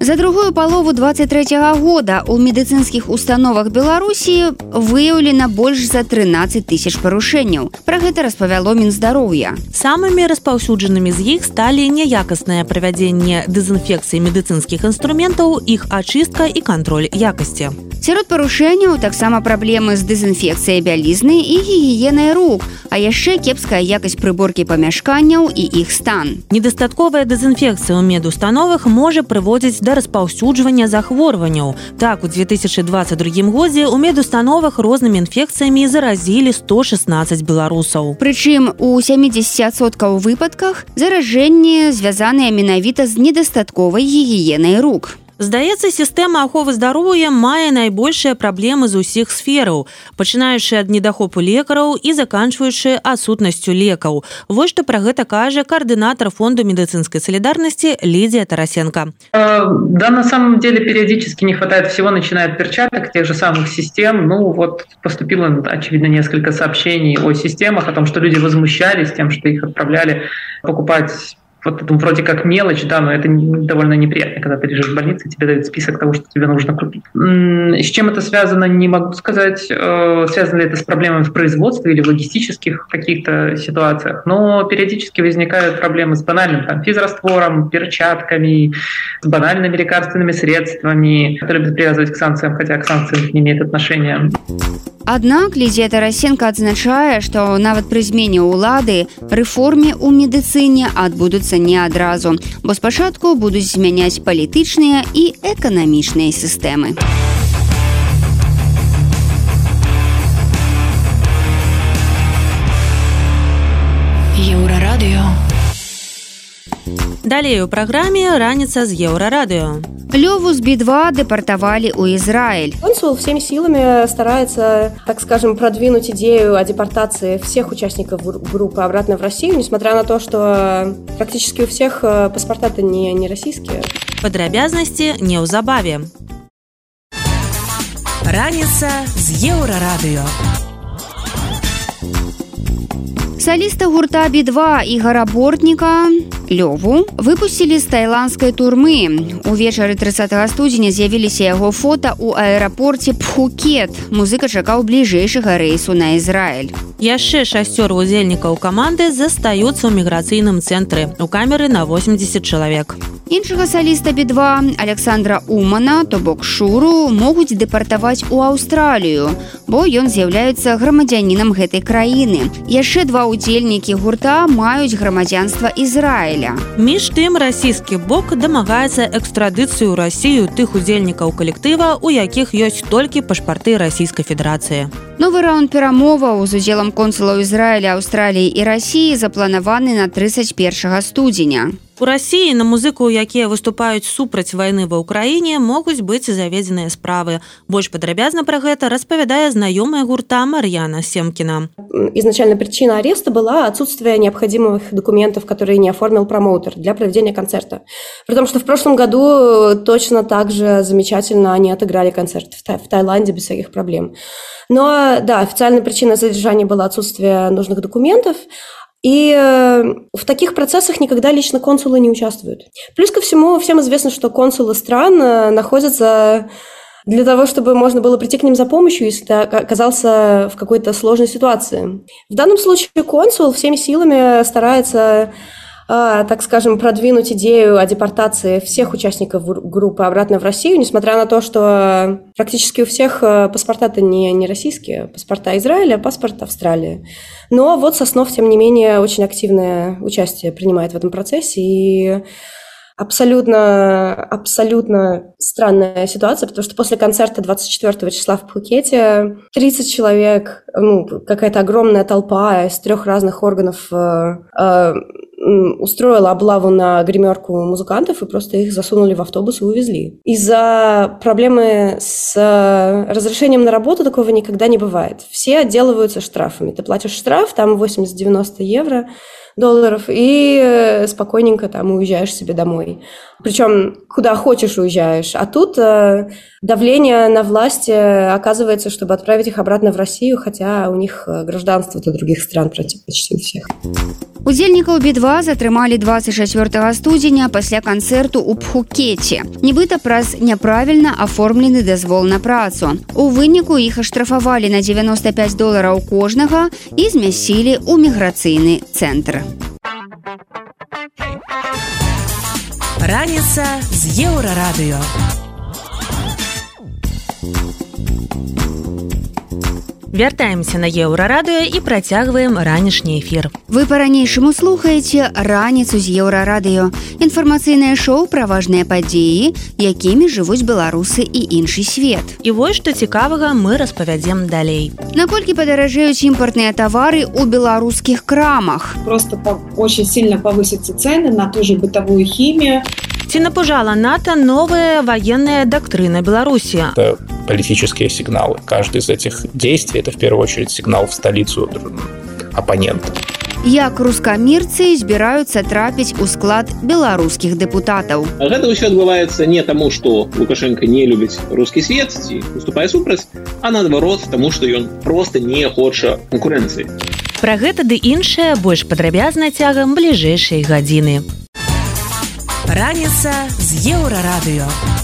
B: За другую палову 23 -го года у медыцынскіх установах Беларусі выяўлена больш за 13 тысяч парушэнняў. Пра гэта распавяло мінздароўя.
A: Самымі распаўсюджанымі з іх сталі няякаснае правядзенне дэзінфекцыі медыцынскіх інструментаў, іх ачыстка і кантроль якасці.
B: Сярод парушэнняў таксама праблемы з дэзінфекцыяй бялізны і гігіенай рук, а яшчэ кепская якасць прыборкі памяшканняў і іх стан.
A: Недастатковая дэзінфекцыя ў медустановах можа прыводзіць да распаўсюджвання захворванняў. Так у 2022 годзе ў медустановах рознымі інфекцыямі заразілі 116 беларусаў.
B: Прычым у 70соткаў выпадках заражэнне звязаныя менавіта з недастатковай гігіенай рук.
A: Здаецца, сістэма аховы здароўя мае найбольшыя праблемы з усіх сфераў, пачынаючы ад недахопу лекараў і заканчваючы адсутнасцю лекаў. Вось што пра гэта кажа координатор фонду медицинской солидарности Лидия Тарасенко.
H: Э, да, на самом деле периодически не хватает всего, начиная от перчаток, тех же самых систем. Ну вот поступило, очевидно, несколько сообщений о системах, о том, что люди возмущались тем, что их отправляли покупать вот это вроде как мелочь, да, но это довольно неприятно, когда ты лежишь в больнице, тебе дают список того, что тебе нужно купить. С чем это связано, не могу сказать. Э, связано ли это с проблемами в производстве или в логистических каких-то ситуациях, но периодически возникают проблемы с банальным там, физраствором, перчатками, с банальными лекарственными средствами, которые привязывать к санкциям, хотя к санкциям не имеет отношения.
B: Аднак Лізія Тарасенко адзначае, што нават пры змене ўлады рэформе ў медыцыне адбудуцца не адразу, бо спачатку будуць змяняць палітычныя і эканамічныя сістэмы.
A: Далей у праграме раніца з еўрарадыё.
B: Леву с Би-2 депортовали у Израиль.
I: Консул всеми силами старается, так скажем, продвинуть идею о депортации всех участников группы обратно в Россию, несмотря на то, что практически у всех э, паспорта-то не, не российские.
A: Падрабязнасці неўзабаве.
F: Раніца з еўрарадыё.
B: Саліста гурта Би-2 Ігора Бортніка Лёву выпусцілі з тайландскай турмы. Увечары 30 студзеня з'явіліся яго фота ў аэрапорце Пхукет. Музыка чакаў бліжэйшага рэйсу на Ізраіль.
A: Яшчэ шасцёр удзельнікаў каманды застаюцца ў міграцыйным цэнтры у камеры на 80 чалавек.
B: Іншага саліста B2 Александра Умана, то бок шуру могуць дэпартаваць у Аўстралію, бо ён з'яўляецца грамадзянінам гэтай краіны. Яшчэ два удзельнікі гурта маюць грамадзянства Ізраіля.
A: Між тым расійскі бок дамагаецца экстрадыцыю рассію тых удзельнікаў калектыва, у якіх ёсць толькі пашпарты расійскай федэрацыі.
B: Новы раунд перамоваў з удзелам консулаў Ізраіля, Аўстраліі і рассіі запланаваны на 31 студзеня.
A: У рассіі на музыку, якія выступаюць супраць вайны ва ўкраіне, могуць быць заведзеныя справы. Больш падрабязна пра гэта распавядае знаёмая гурта Марьяна Семкина.
I: Изначально причина ареста была отсутствие необходимых документов, которые не оформил промоутер для проведения концерта. При том, что в прошлом году точно так же замечательно они отыграли концерт в, Тай в Таиланде без всяких проблем. Но да, официальной причиной задержания было отсутствие нужных документов, и э, в таких процессах никогда лично консулы не участвуют. Плюс ко всему, всем известно, что консулы стран э, находятся для того, чтобы можно было прийти к ним за помощью, если ты оказался в какой-то сложной ситуации. В данном случае консул всеми силами старается так скажем, продвинуть идею о депортации всех участников группы обратно в Россию, несмотря на то, что практически у всех э, паспорта-то не, не российские, паспорта Израиля, а паспорт Австралии. Но вот Соснов, тем не менее, очень активное участие принимает в этом процессе, и абсолютно, абсолютно странная ситуация, потому что после концерта 24 числа в Пхукете 30 человек, ну, какая-то огромная толпа из трех разных органов э, э, устроила облаву на гримерку музыкантов и просто их засунули в автобус и увезли. Из-за проблемы с разрешением на работу такого никогда не бывает. Все отделываются штрафами. Ты платишь штраф, там 80-90 евро, долларов, и э, спокойненько там уезжаешь себе домой. Причем куда хочешь уезжаешь. А тут э, давление на власти оказывается, чтобы отправить их обратно в Россию, хотя у них э, гражданство-то других стран почти у всех.
B: Удзельнікаў B2 затрымалі 24 студзеня пасля канцэрту ў Пхукеце. Нібыта праз няправільна аформлены дазвол на працу. У выніку іх аштрафавалі на 95 долараў кожнага і змясілі ў міграцыйны цэнтр.
F: Раніца з еўрарадыё.
A: Вяртаемся на еўрарадыё і працягваем ранішні эфір.
B: Вы па-ранейшаму слухаеце раніцу з еўрарадыё. Інфармацыйнае шоу пра важныя падзеі, якімі жывуць беларусы і іншы свет.
A: І вось што цікавага мы распавядзем далей.
B: Наколькі падаражэюць імпартныя тавары ў беларускіх крамах.
J: Просто очень сильно повысятся цены на ту же бытовую хімію.
A: Ці напужала НАТО новая военная доктрина Беларуси?
K: Это политические сигналы. Каждый из этих действий – это в первую очередь сигнал в столицу оппонента.
B: Як рускамірцы збіраюцца трапіць у склад беларускіх дэпутатаў.
L: Гэта ўсё адбываецца не таму, што Лукашенко не любіць рускі свет ці выступае супраць, а наадварот таму, што ён проста не хоча канкурэнцыі.
A: Пра гэта ды іншае больш падрабязна цягам бліжэйшай гадзіны.
F: Раніца з еўрарадыё.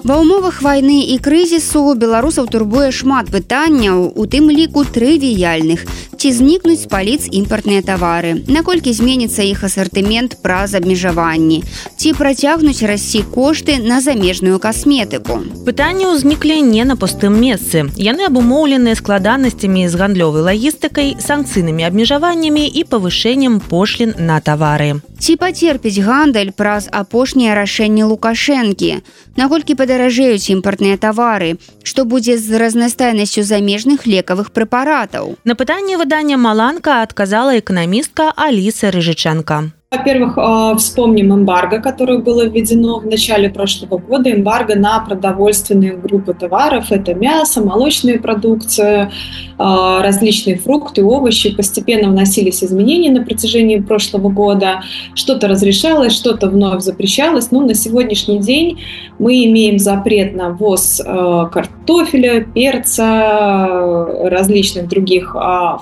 B: Ва ўмовах вайны і крызісу беларусаў турбуе шмат пытанняў, у тым ліку трывіяльных. Ці знікнуць з паліц імпартныя тавары, наколькі зменіцца іх асартымент праз абмежаванні, ці працягнуць расці кошты на замежную касметыку.
A: Пытанні ўзніклі не на пустым месцы. Яны абумоўленыя складанасцямі з гандлёвай лагістыкай, санкцыйнымі абмежаваннямі і павышэннем пошлін на тавары.
B: Ці пацерпіць гандаль праз апошнія рашэнні лукашэнкі, наколькі падаражэюць імпартныя тавары, што будзе з разнастайнасцю замежных лекавых прэпаратаў.
A: На пытанне выдання маланка адказала эканамістка Аліса Рыжычанка.
J: Во-первых, а, вспомним эмбарго, которое было введено в начале прошлого года. Эмбарго на продовольственные группы товаров. Это мясо, молочная продукция, а, различные фрукты, овощи. Постепенно вносились изменения на протяжении прошлого года. Что-то разрешалось, что-то вновь запрещалось. Но на сегодняшний день мы имеем запрет на ввоз а, картофеля, перца, различных других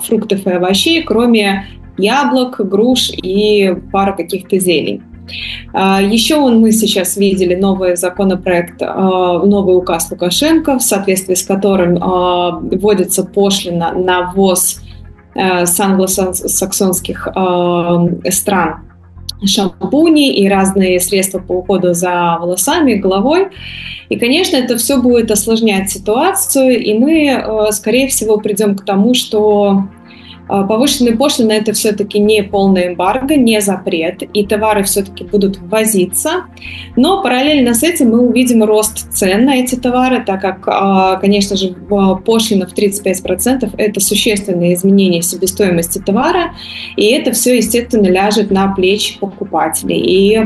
J: фруктов и овощей, кроме яблок, груш и пара каких-то зелень. Еще он, мы сейчас видели новый законопроект, новый указ Лукашенко, в соответствии с которым вводится пошлина на ввоз с англосаксонских стран шампуни и разные средства по уходу за волосами, головой. И, конечно, это все будет осложнять ситуацию, и мы, скорее всего, придем к тому, что а, повышенные пошлины – это все-таки не полная эмбарго, не запрет, и товары все-таки будут ввозиться. Но параллельно с этим мы увидим рост цен на эти товары, так как, а, конечно же, пошлина в 35% – это существенное изменение себестоимости товара, и это все, естественно, ляжет на плечи покупателей. И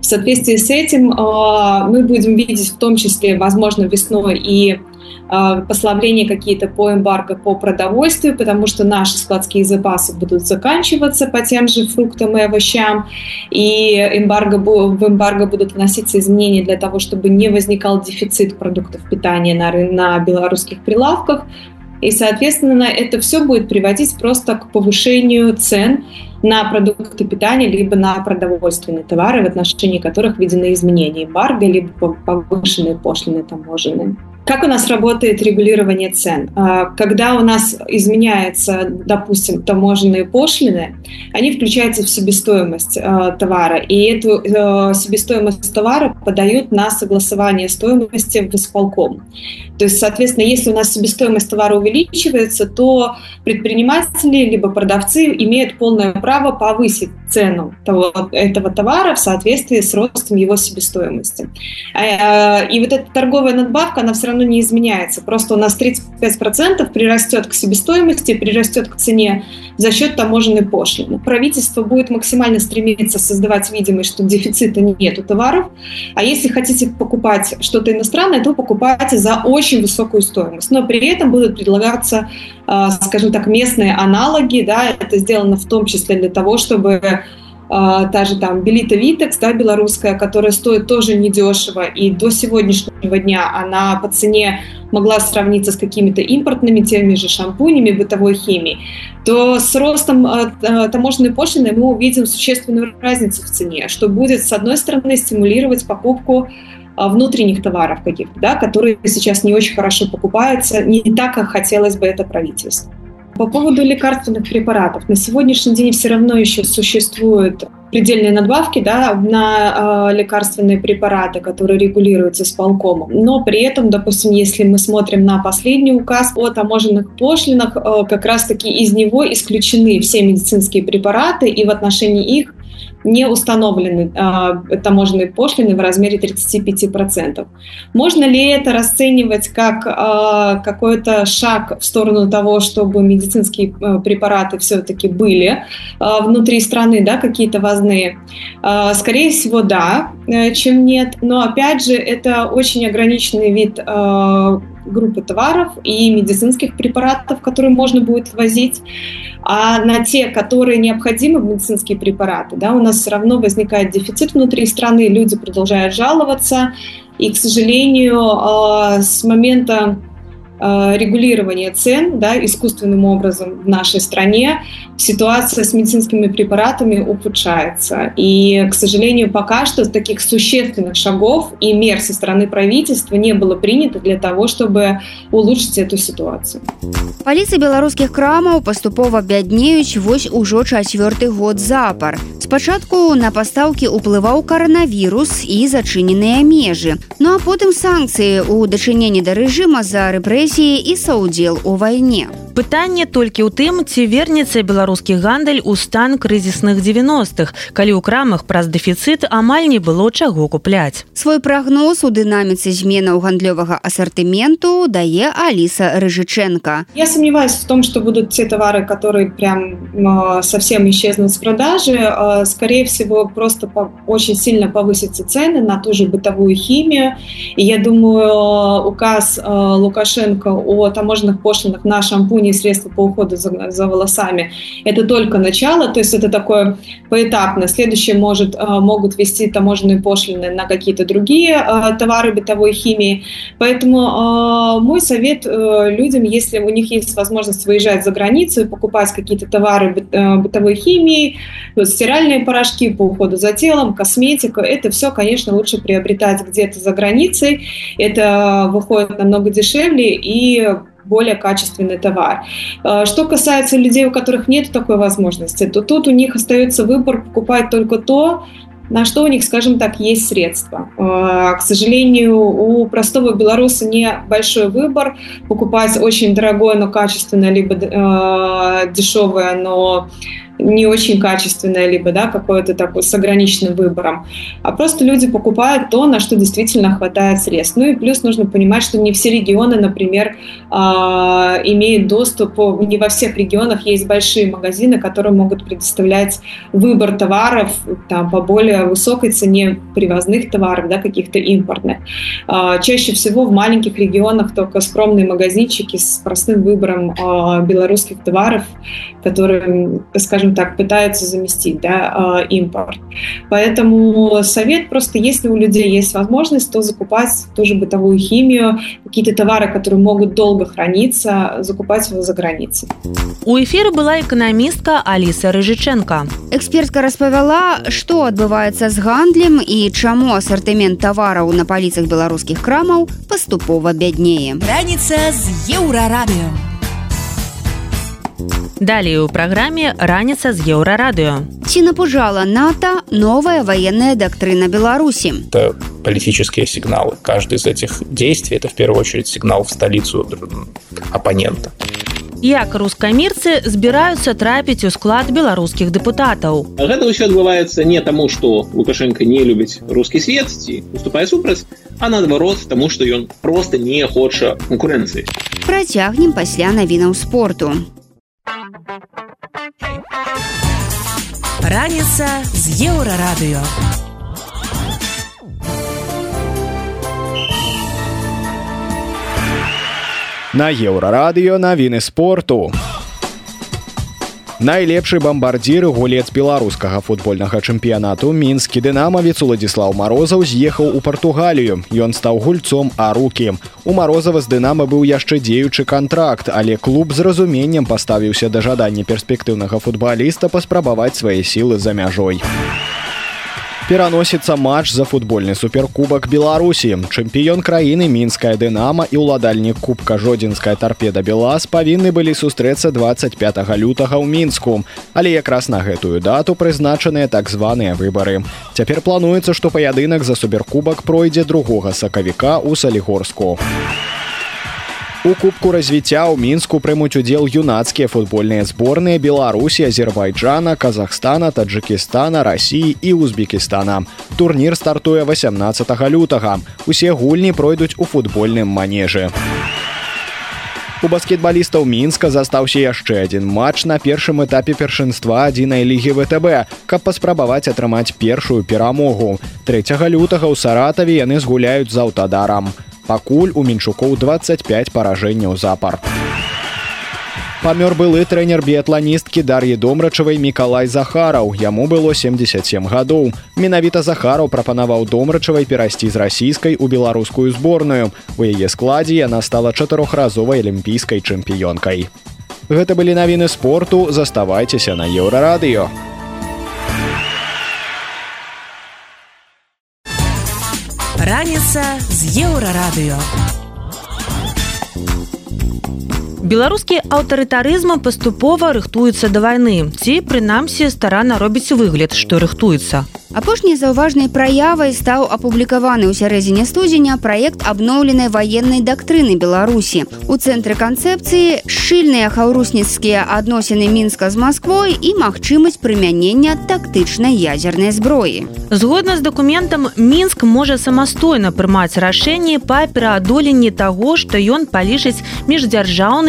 J: в соответствии с этим а, мы будем видеть в том числе, возможно, весной и а, послабления какие-то по эмбарго по продовольствию, потому что наши складские запасы будут заканчиваться по тем же фруктам и овощам, и эмбарго, в эмбарго будут вноситься изменения для того, чтобы не возникал дефицит продуктов питания на, на белорусских прилавках. И, соответственно, это все будет приводить просто к повышению цен на продукты питания, либо на продовольственные товары, в отношении которых введены изменения эмбарго, либо повышенные пошлины таможенные. Как у нас работает регулирование цен? А, когда у нас изменяются, допустим, таможенные пошлины, они включаются в себестоимость а, товара, и эту а, себестоимость товара подают на согласование стоимости в исполком. То есть, соответственно, если у нас себестоимость товара увеличивается, то предприниматели либо продавцы имеют полное право повысить цену того, этого товара в соответствии с ростом его себестоимости. И вот эта торговая надбавка, она все равно равно не изменяется. Просто у нас 35% прирастет к себестоимости, прирастет к цене за счет таможенной пошлины. Правительство будет максимально стремиться создавать видимость, что дефицита нет у товаров. А если хотите покупать что-то иностранное, то покупайте за очень высокую стоимость. Но при этом будут предлагаться, а, скажем так, местные аналоги. Да, это сделано в том числе для того, чтобы та же там Белита Витекс, да, белорусская, которая стоит тоже недешево, и до сегодняшнего дня она по цене могла сравниться с какими-то импортными теми же шампунями, бытовой химией, то с ростом а, а, таможенной пошлины мы увидим существенную разницу в цене, что будет, с одной стороны, стимулировать покупку внутренних товаров каких-то, да, которые сейчас не очень хорошо покупаются, не так, как хотелось бы это правительство. По поводу лекарственных препаратов. На сегодняшний день все равно еще существуют предельные надбавки да, на э, лекарственные препараты, которые регулируются с полкомом. Но при этом, допустим, если мы смотрим на последний указ о таможенных пошлинах, э, как раз-таки из него исключены все медицинские препараты, и в отношении их не установлены э, таможенные пошлины в размере 35%. Можно ли это расценивать как э, какой-то шаг в сторону того, чтобы медицинские э, препараты все-таки были э, внутри страны, да, какие-то возные? Э, скорее всего, да, э, чем нет. Но опять же, это очень ограниченный вид э, группы товаров и медицинских препаратов, которые можно будет возить, а на те, которые необходимы медицинские препараты, да, у нас все равно возникает дефицит внутри страны, люди продолжают жаловаться, и, к сожалению, с момента Э, регулирования цен да, искусственным образом в нашей стране, ситуация с медицинскими препаратами ухудшается. И, к сожалению, пока что таких существенных шагов и мер со стороны правительства не было принято для того, чтобы улучшить эту ситуацию.
B: Полиция белорусских крамаў паступова бяднеюць вось ужо чацвёрты год запар. Спачатку на пастаўкі ўплываў каранавірус і зачыненыя межы. Ну а потым санкцыі ў дачыненні да рэжыма за рэпрэсію рэпрэсіі і саўдзел у вайне.
A: Пытанне толькі ў тым, ці вернецца беларускі гандаль у стан крызісных 90-х, калі ў крамах праз дэфіцыт амаль не было чаго купляць.
B: Свой прагноз у дынаміцы зменаў гандлёвага ассортименту дае Алиса Рыжыченко.
J: Я сомневаюсь в том, что будут те товары, которые прям совсем исчезнут с продажи. Скорее всего, просто очень сильно повысятся цены на ту же бытовую химию. И я думаю, указ Лукашенко о таможенных пошлинах на шампуни сторонние средства по уходу за, за волосами, это только начало, то есть это такое поэтапно. Следующее может, могут вести таможенные пошлины на какие-то другие товары бытовой химии. Поэтому мой совет людям, если у них есть возможность выезжать за границу и покупать какие-то товары бытовой химии, стиральные порошки по уходу за телом, косметика, это все, конечно, лучше приобретать где-то за границей. Это выходит намного дешевле и более качественный товар. А, что касается людей, у которых нет такой возможности, то тут у них остается выбор покупать только то, на что у них, скажем так, есть средства. А, к сожалению, у простого белоруса не большой выбор покупать очень дорогое, но качественное, либо э, дешевое, но не очень качественное, либо да, какое-то такое с ограниченным выбором, а просто люди покупают то, на что действительно хватает средств. Ну и плюс нужно понимать, что не все регионы, например, а, имеют доступ, не во всех регионах есть большие магазины, которые могут предоставлять выбор товаров там, по более высокой цене привозных товаров, да, каких-то импортных. А, чаще всего в маленьких регионах только скромные магазинчики с простым выбором а, белорусских товаров, которые, скажем, скажем так, пытаются заместить да, а, импорт. Поэтому совет просто, если у людей есть возможность, то закупать тоже бытовую химию, какие-то товары, которые могут долго храниться, закупать его за границей.
A: У эфира была экономистка Алиса Рыжиченко.
B: Экспертка распавяла, што адбываецца з гандлем і чаму асартымент тавараў на паліцах беларускіх крамаў паступова бяднее.
F: Раніца з еўрарадыё.
A: Далее у праграме раніца з еўрарадыё.
B: Ці напужала НАТО новая военная доктрина Беларуси?
K: Это политические сигналы. Каждый из этих действий это в первую очередь сигнал в столицу оппонента.
A: Як рускамірцы збіраюцца трапіць у склад беларускіх дэпутатаў.
L: Гэта ўсё адбываецца не таму, што Лукашенко не любіць рускі свет ці уступае супраць, а наадварот таму, што ён проста не хоча конкурэнцыі.
B: Працягнем пасля навінаў спорту.
F: Раніца з еўрарадыё.
M: На еўрарадыё навіны спорту. Найлепшы бамбардзір гулец беларускага футбольнага чэмпіянату мінскі дынамавец уладзіслаў марозаў з'ехаў у партугалію. Ён стаў гульцом а рукі. У марозава з дынама быў яшчэ дзеючы контракт але клуб з разуменнем паставіўся да жадання перспектыўнага футбаліста паспрабаваць свае сілы за мяжой пераносіцца матч за футбольны суперкубак беларусі. Чэмпіён краіны мінская дынама і ўладальнік кубка жодзінская тарпеда белаз павінны былі сустрэцца 25 лютага ў мінску. Але якраз на гэтую дату прызначаныя так званыя выбары. Цяпер плануецца што паядынак за суперкубак пройдзе другога сакавіка ў салігорску у кубку развіцця ў мінску прымуць удзел юнацкія футбольныя зборныя беларусі азербайджана казахстана таджикістана россии і узбекістана. Турнір стартуе 18 лютага. Усе гульні пройдуць у футбольным манежы. У баскетбалістаў мінска застаўся яшчэ адзін матч на першым этапе першынства адзінай лігі втб каб паспрабаваць атрымаць першую перамогу. 3 лютага ў саратаве яны згуляюць з аўтадарам. у пакуль у менчукоў 25 паражэнняў запар. Памёр былы трэнер біятланісткі дар'і домрачавай мікалай захараў. Яму было 77 гадоў. Менавіта захараў прапанаваў домрачавай перайсці з расійскай у беларускую зборную. У яе складзе яна стала чатырохразовай алімпійскай чэмпіёнкай. Гэта былі навіны спорту. Заставайцеся на еўрарадыё
F: раніца з еўрарадыё.
A: Беларускі аўтарытарызм паступова рыхтуецца да вайны ці прынамсі старана робіць выгляд, што рыхтуецца.
B: Апошняй заўважнай праявай стаў апублікаваны ў сярэдзіне студзеня праект абноўленай ваеннай дактрыны Беларусі. У цэнтры канцэпцыі шчыльныя хаўрусніцкія адносіны мінска з Масквой і магчымасць прымянення тактычнай ядзернай зброі.
A: Згодна з дакументам мінск можа самастойна прымаць рашэнні па пераадоленні таго, што ён палічыць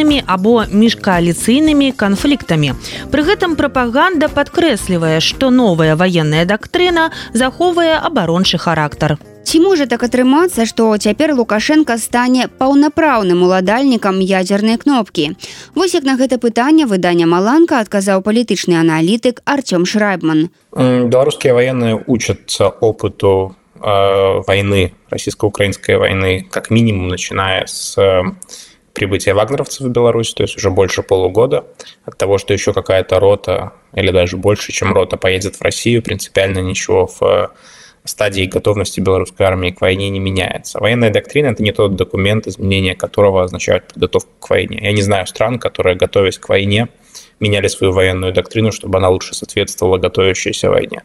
A: міждзяржаўнымі або міжкааліцыйнымі канфліктамі. Пры гэтым прапаганда падкрэслівае, што новая ваенная дактрына захоўвае абарончы характар.
B: ці можа так атрымацца што цяпер лукашенко стане паўнапраўным уладальнікам ядзернай кнопкі вось як на гэта пытанне выдання маланка адказаў палітычны аналітык артём шрайбман
K: беларускія военные учатся опыту э, войны российско-украинской войны как минимум начиная с прибытия вагнеровцев в Беларусь, то есть уже больше полугода, от того, что еще какая-то рота или даже больше, чем рота поедет в Россию, принципиально ничего в стадии готовности белорусской армии к войне не меняется. Военная доктрина – это не тот документ, изменения которого означают подготовку к войне. Я не знаю стран, которые, готовясь к войне, меняли свою военную доктрину, чтобы она лучше соответствовала готовящейся войне.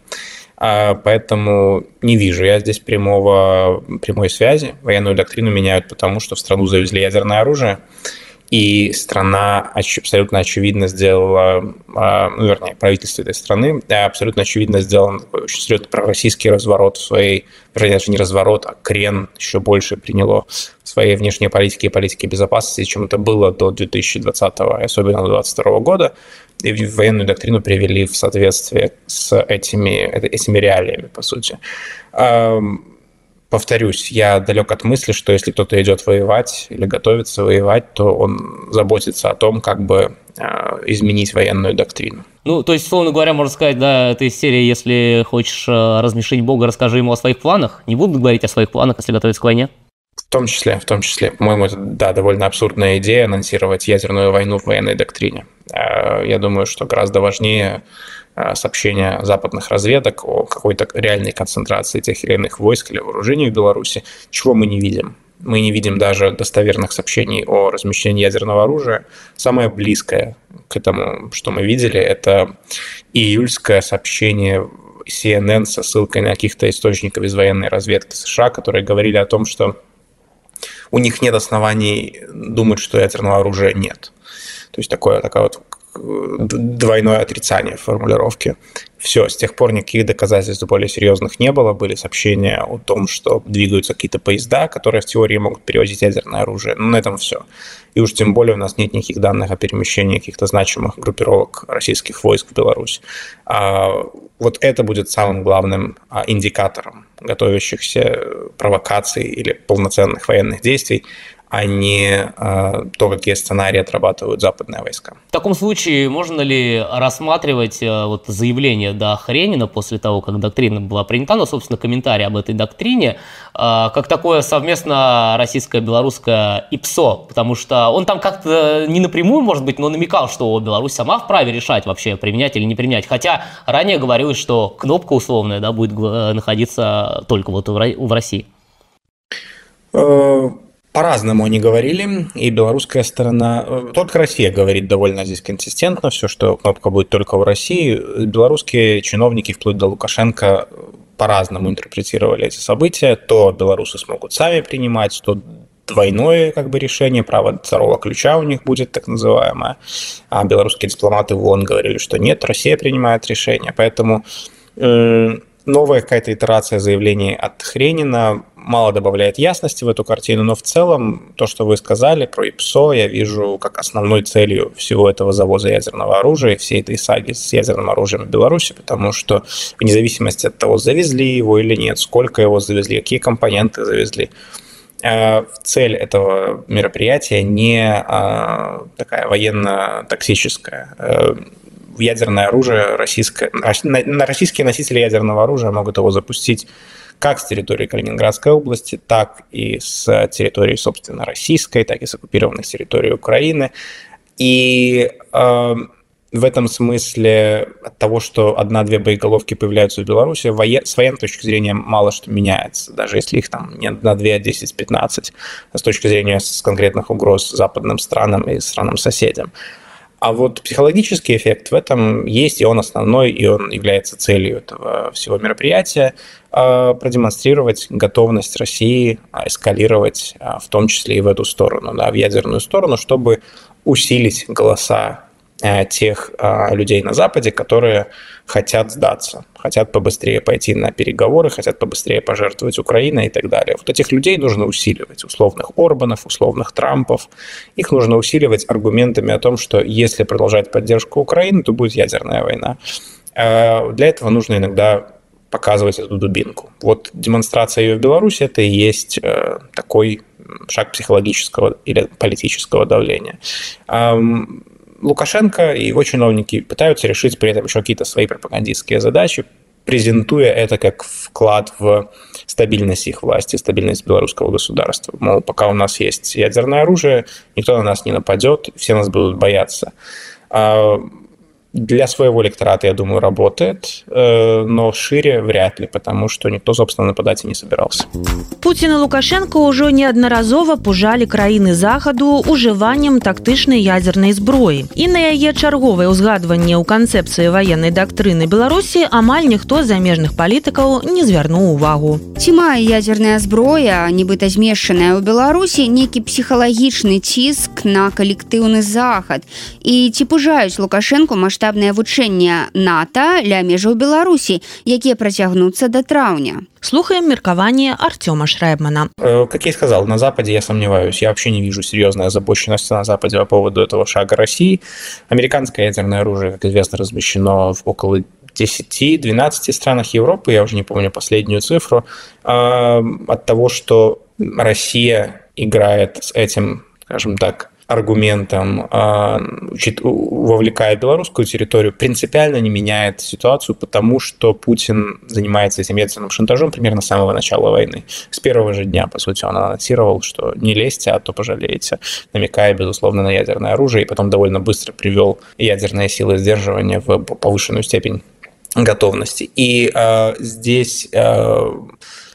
K: А, поэтому не вижу я здесь прямого, прямой связи. Военную доктрину меняют потому, что в страну завезли ядерное оружие, и страна абсолютно очевидно сделала, а, ну, вернее, правительство этой страны абсолютно очевидно сделал очень серьезный пророссийский разворот в своей, даже не разворот, а крен еще больше приняло в своей внешней политике и политике безопасности, чем это было до 2020 и особенно до 2022 года военную доктрину привели в соответствие с этими, этими реалиями, по сути. Повторюсь, я далек от мысли, что если кто-то идет воевать или готовится воевать, то он заботится о том, как бы а, изменить военную доктрину.
N: Ну, то есть, словно говоря, можно сказать, да, этой серии, если хочешь а, размешить Бога, расскажи ему о своих планах. Не будут говорить о своих планах, если готовиться к войне?
K: В том числе, в том числе, по-моему, это, да, довольно абсурдная идея анонсировать ядерную войну в военной доктрине. А, я думаю, что гораздо важнее а, сообщения западных разведок о какой-то реальной концентрации тех или иных войск или вооружений в Беларуси, чего мы не видим. Мы не видим даже достоверных сообщений о размещении ядерного оружия. Самое близкое к этому, что мы видели, это июльское сообщение CNN со ссылкой на каких-то источников из военной разведки США, которые говорили о том, что у них нет оснований думать, что ядерного оружия нет. То есть такое, такое вот двойное отрицание формулировки. Все, с тех пор никаких доказательств более серьезных не было. Были сообщения о том, что двигаются какие-то поезда, которые в теории могут перевозить ядерное оружие. Но на этом все. И уж тем более у нас нет никаких данных о перемещении каких-то значимых группировок российских войск в Беларусь. А вот это будет самым главным а, индикатором готовящихся провокаций или полноценных военных действий а не э, то, какие сценарии отрабатывают западные войска.
N: В таком случае можно ли рассматривать э, вот заявление до Хренина после того, как доктрина была принята, ну, собственно, комментарий об этой доктрине, э, как такое совместно российско-белорусское ИПСО, потому что он там как-то не напрямую, может быть, но намекал, что Беларусь сама вправе решать вообще, применять или не применять, хотя ранее говорилось, что кнопка условная да, будет находиться только вот в России.
K: Э, по-разному они говорили, и белорусская сторона, э, только Россия говорит довольно здесь консистентно, все, что кнопка будет только в России. Белорусские чиновники, вплоть до Лукашенко, по-разному интерпретировали эти события. То белорусы смогут сами принимать, то двойное как бы решение, право второго ключа у них будет так называемое. А белорусские дипломаты в ООН говорили, что нет, Россия принимает решение. Поэтому э, новая какая-то итерация заявлений от Хренина мало добавляет ясности в эту картину, но в целом то, что вы сказали про ИПСО, я вижу как основной целью всего этого завоза ядерного оружия, всей этой саги с ядерным оружием в Беларуси, потому что вне зависимости от того, завезли его или нет, сколько его завезли, какие компоненты завезли, э, цель этого мероприятия не а, такая военно-токсическая. Э, ядерное оружие российское, на российские носители ядерного оружия могут его запустить как с территории Калининградской области, так и с территории, собственно, российской, так и с оккупированных территорий Украины. И э, в этом смысле от того, что одна-две боеголовки появляются в Беларуси, с военной точки зрения мало что меняется, даже если их там не одна-две, а 10-15, с точки зрения с конкретных угроз западным странам и странам-соседям. А вот психологический эффект в этом есть, и он основной, и он является целью этого всего мероприятия а, продемонстрировать готовность России а, эскалировать, а, в том числе и в эту сторону, да, в ядерную сторону, чтобы усилить голоса тех людей на Западе, которые хотят сдаться, хотят побыстрее пойти на переговоры, хотят побыстрее пожертвовать Украиной и так далее. Вот этих людей нужно усиливать, условных Орбанов, условных Трампов. Их нужно усиливать аргументами о том, что если продолжать поддержку Украины, то будет ядерная война. Для этого нужно иногда показывать эту дубинку. Вот демонстрация ее в Беларуси – это и есть э, такой шаг психологического или политического давления. Лукашенко и его чиновники пытаются решить при этом еще какие-то свои пропагандистские задачи, презентуя это как вклад в стабильность их власти, стабильность белорусского государства. Мол, пока у нас есть ядерное оружие, никто на нас не нападет, все нас будут бояться. Для своего электората, я думаю, работает, э, но шире вряд ли, потому что никто, собственно, нападать и не собирался.
A: Путин и Лукашенко уже неодноразово пужали краины Заходу уживанием тактычнай ядерной зброі. И на яе чарговае ўзгадванне ў канцэпцыі военной доктрины Беларуси амаль ніхто з замежных палітыкаў не звярнуў увагу.
B: Ці мае ядерная зброя, нібыта змешчаная ў Беларусі, некі псіхалагічны ціск на калектыўны захад. І ці пужаюць Лукашенко масштаб маштабнае вучэнне нато ля межаў беларусі якія працягнуцца до траўня
A: слухаем меркаванне артема шрайбмана
K: э, как я сказал на западе я сомневаюсь я вообще не вижу серьезной озабоченности на западе по поводу этого шага россии американское ядерное оружие как известно размещено в около 10-12 странах Европы, я уже не помню последнюю цифру, от того, что Россия играет с этим, скажем так, аргументом, а, вовлекая белорусскую территорию, принципиально не меняет ситуацию, потому что Путин занимается этим ядерным шантажом примерно с самого начала войны. С первого же дня, по сути, он анонсировал, что не лезьте, а то пожалеете, намекая, безусловно, на ядерное оружие, и потом довольно быстро привел ядерные силы сдерживания в повышенную степень готовности. И э, здесь э,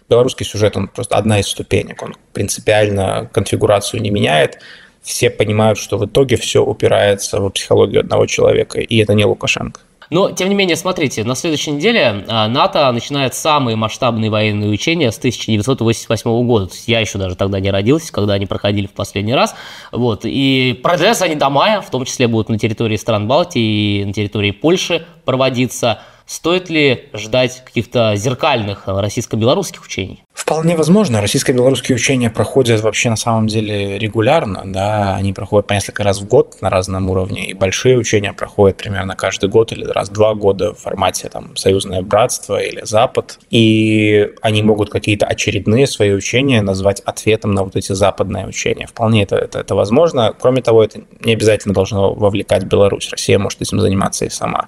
K: белорусский сюжет, он просто одна из ступенек, он принципиально конфигурацию не меняет, все понимают, что в итоге все упирается в психологию одного человека, и это не Лукашенко.
N: Но, тем не менее, смотрите, на следующей неделе а, НАТО начинает самые масштабные военные учения с 1988 года. То есть я еще даже тогда не родился, когда они проходили в последний раз. Вот. И продлятся они до мая, в том числе будут на территории стран Балтии и на территории Польши проводиться. Стоит ли ждать каких-то зеркальных российско-белорусских учений?
K: Вполне возможно. Российско-белорусские учения проходят вообще на самом деле регулярно. Да? Они проходят по несколько раз в год на разном уровне. И большие учения проходят примерно каждый год или раз в два года в формате там, «Союзное братство» или «Запад». И они могут какие-то очередные свои учения назвать ответом на вот эти западные учения. Вполне это, это, это возможно. Кроме того, это не обязательно должно вовлекать Беларусь. Россия может этим заниматься и сама.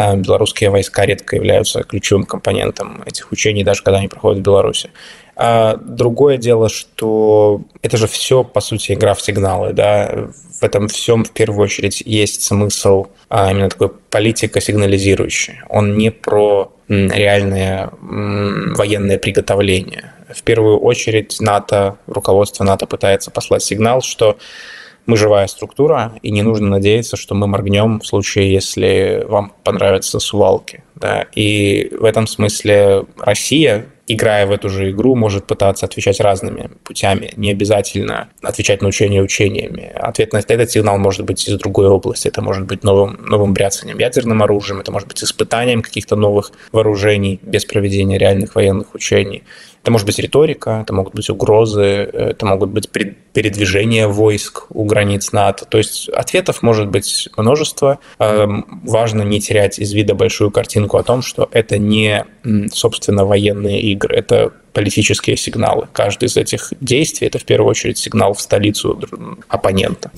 K: А белорусские войска редко являются ключевым компонентом этих учений, даже когда они проходят в Беларуси. А другое дело, что это же все, по сути, игра в сигналы. Да? В этом всем, в первую очередь, есть смысл а именно такой политико-сигнализирующий. Он не про реальное военное приготовление. В первую очередь НАТО, руководство НАТО пытается послать сигнал, что мы живая структура, и не нужно надеяться, что мы моргнем в случае, если вам понравятся сувалки. Да? И в этом смысле Россия, играя в эту же игру, может пытаться отвечать разными путями. Не обязательно отвечать на учения учениями. Ответ на этот сигнал может быть из другой области. Это может быть новым, новым бряцанием ядерным оружием, это может быть испытанием каких-то новых вооружений без проведения реальных военных учений. Это может быть риторика, это могут быть угрозы, это могут быть передвижения войск у границ НАТО. То есть ответов может быть множество. Важно не терять из вида большую картинку о том, что это не, собственно, военные игры, это политические сигналы. Каждый из этих действий – это в первую очередь сигнал в столицу оппонента.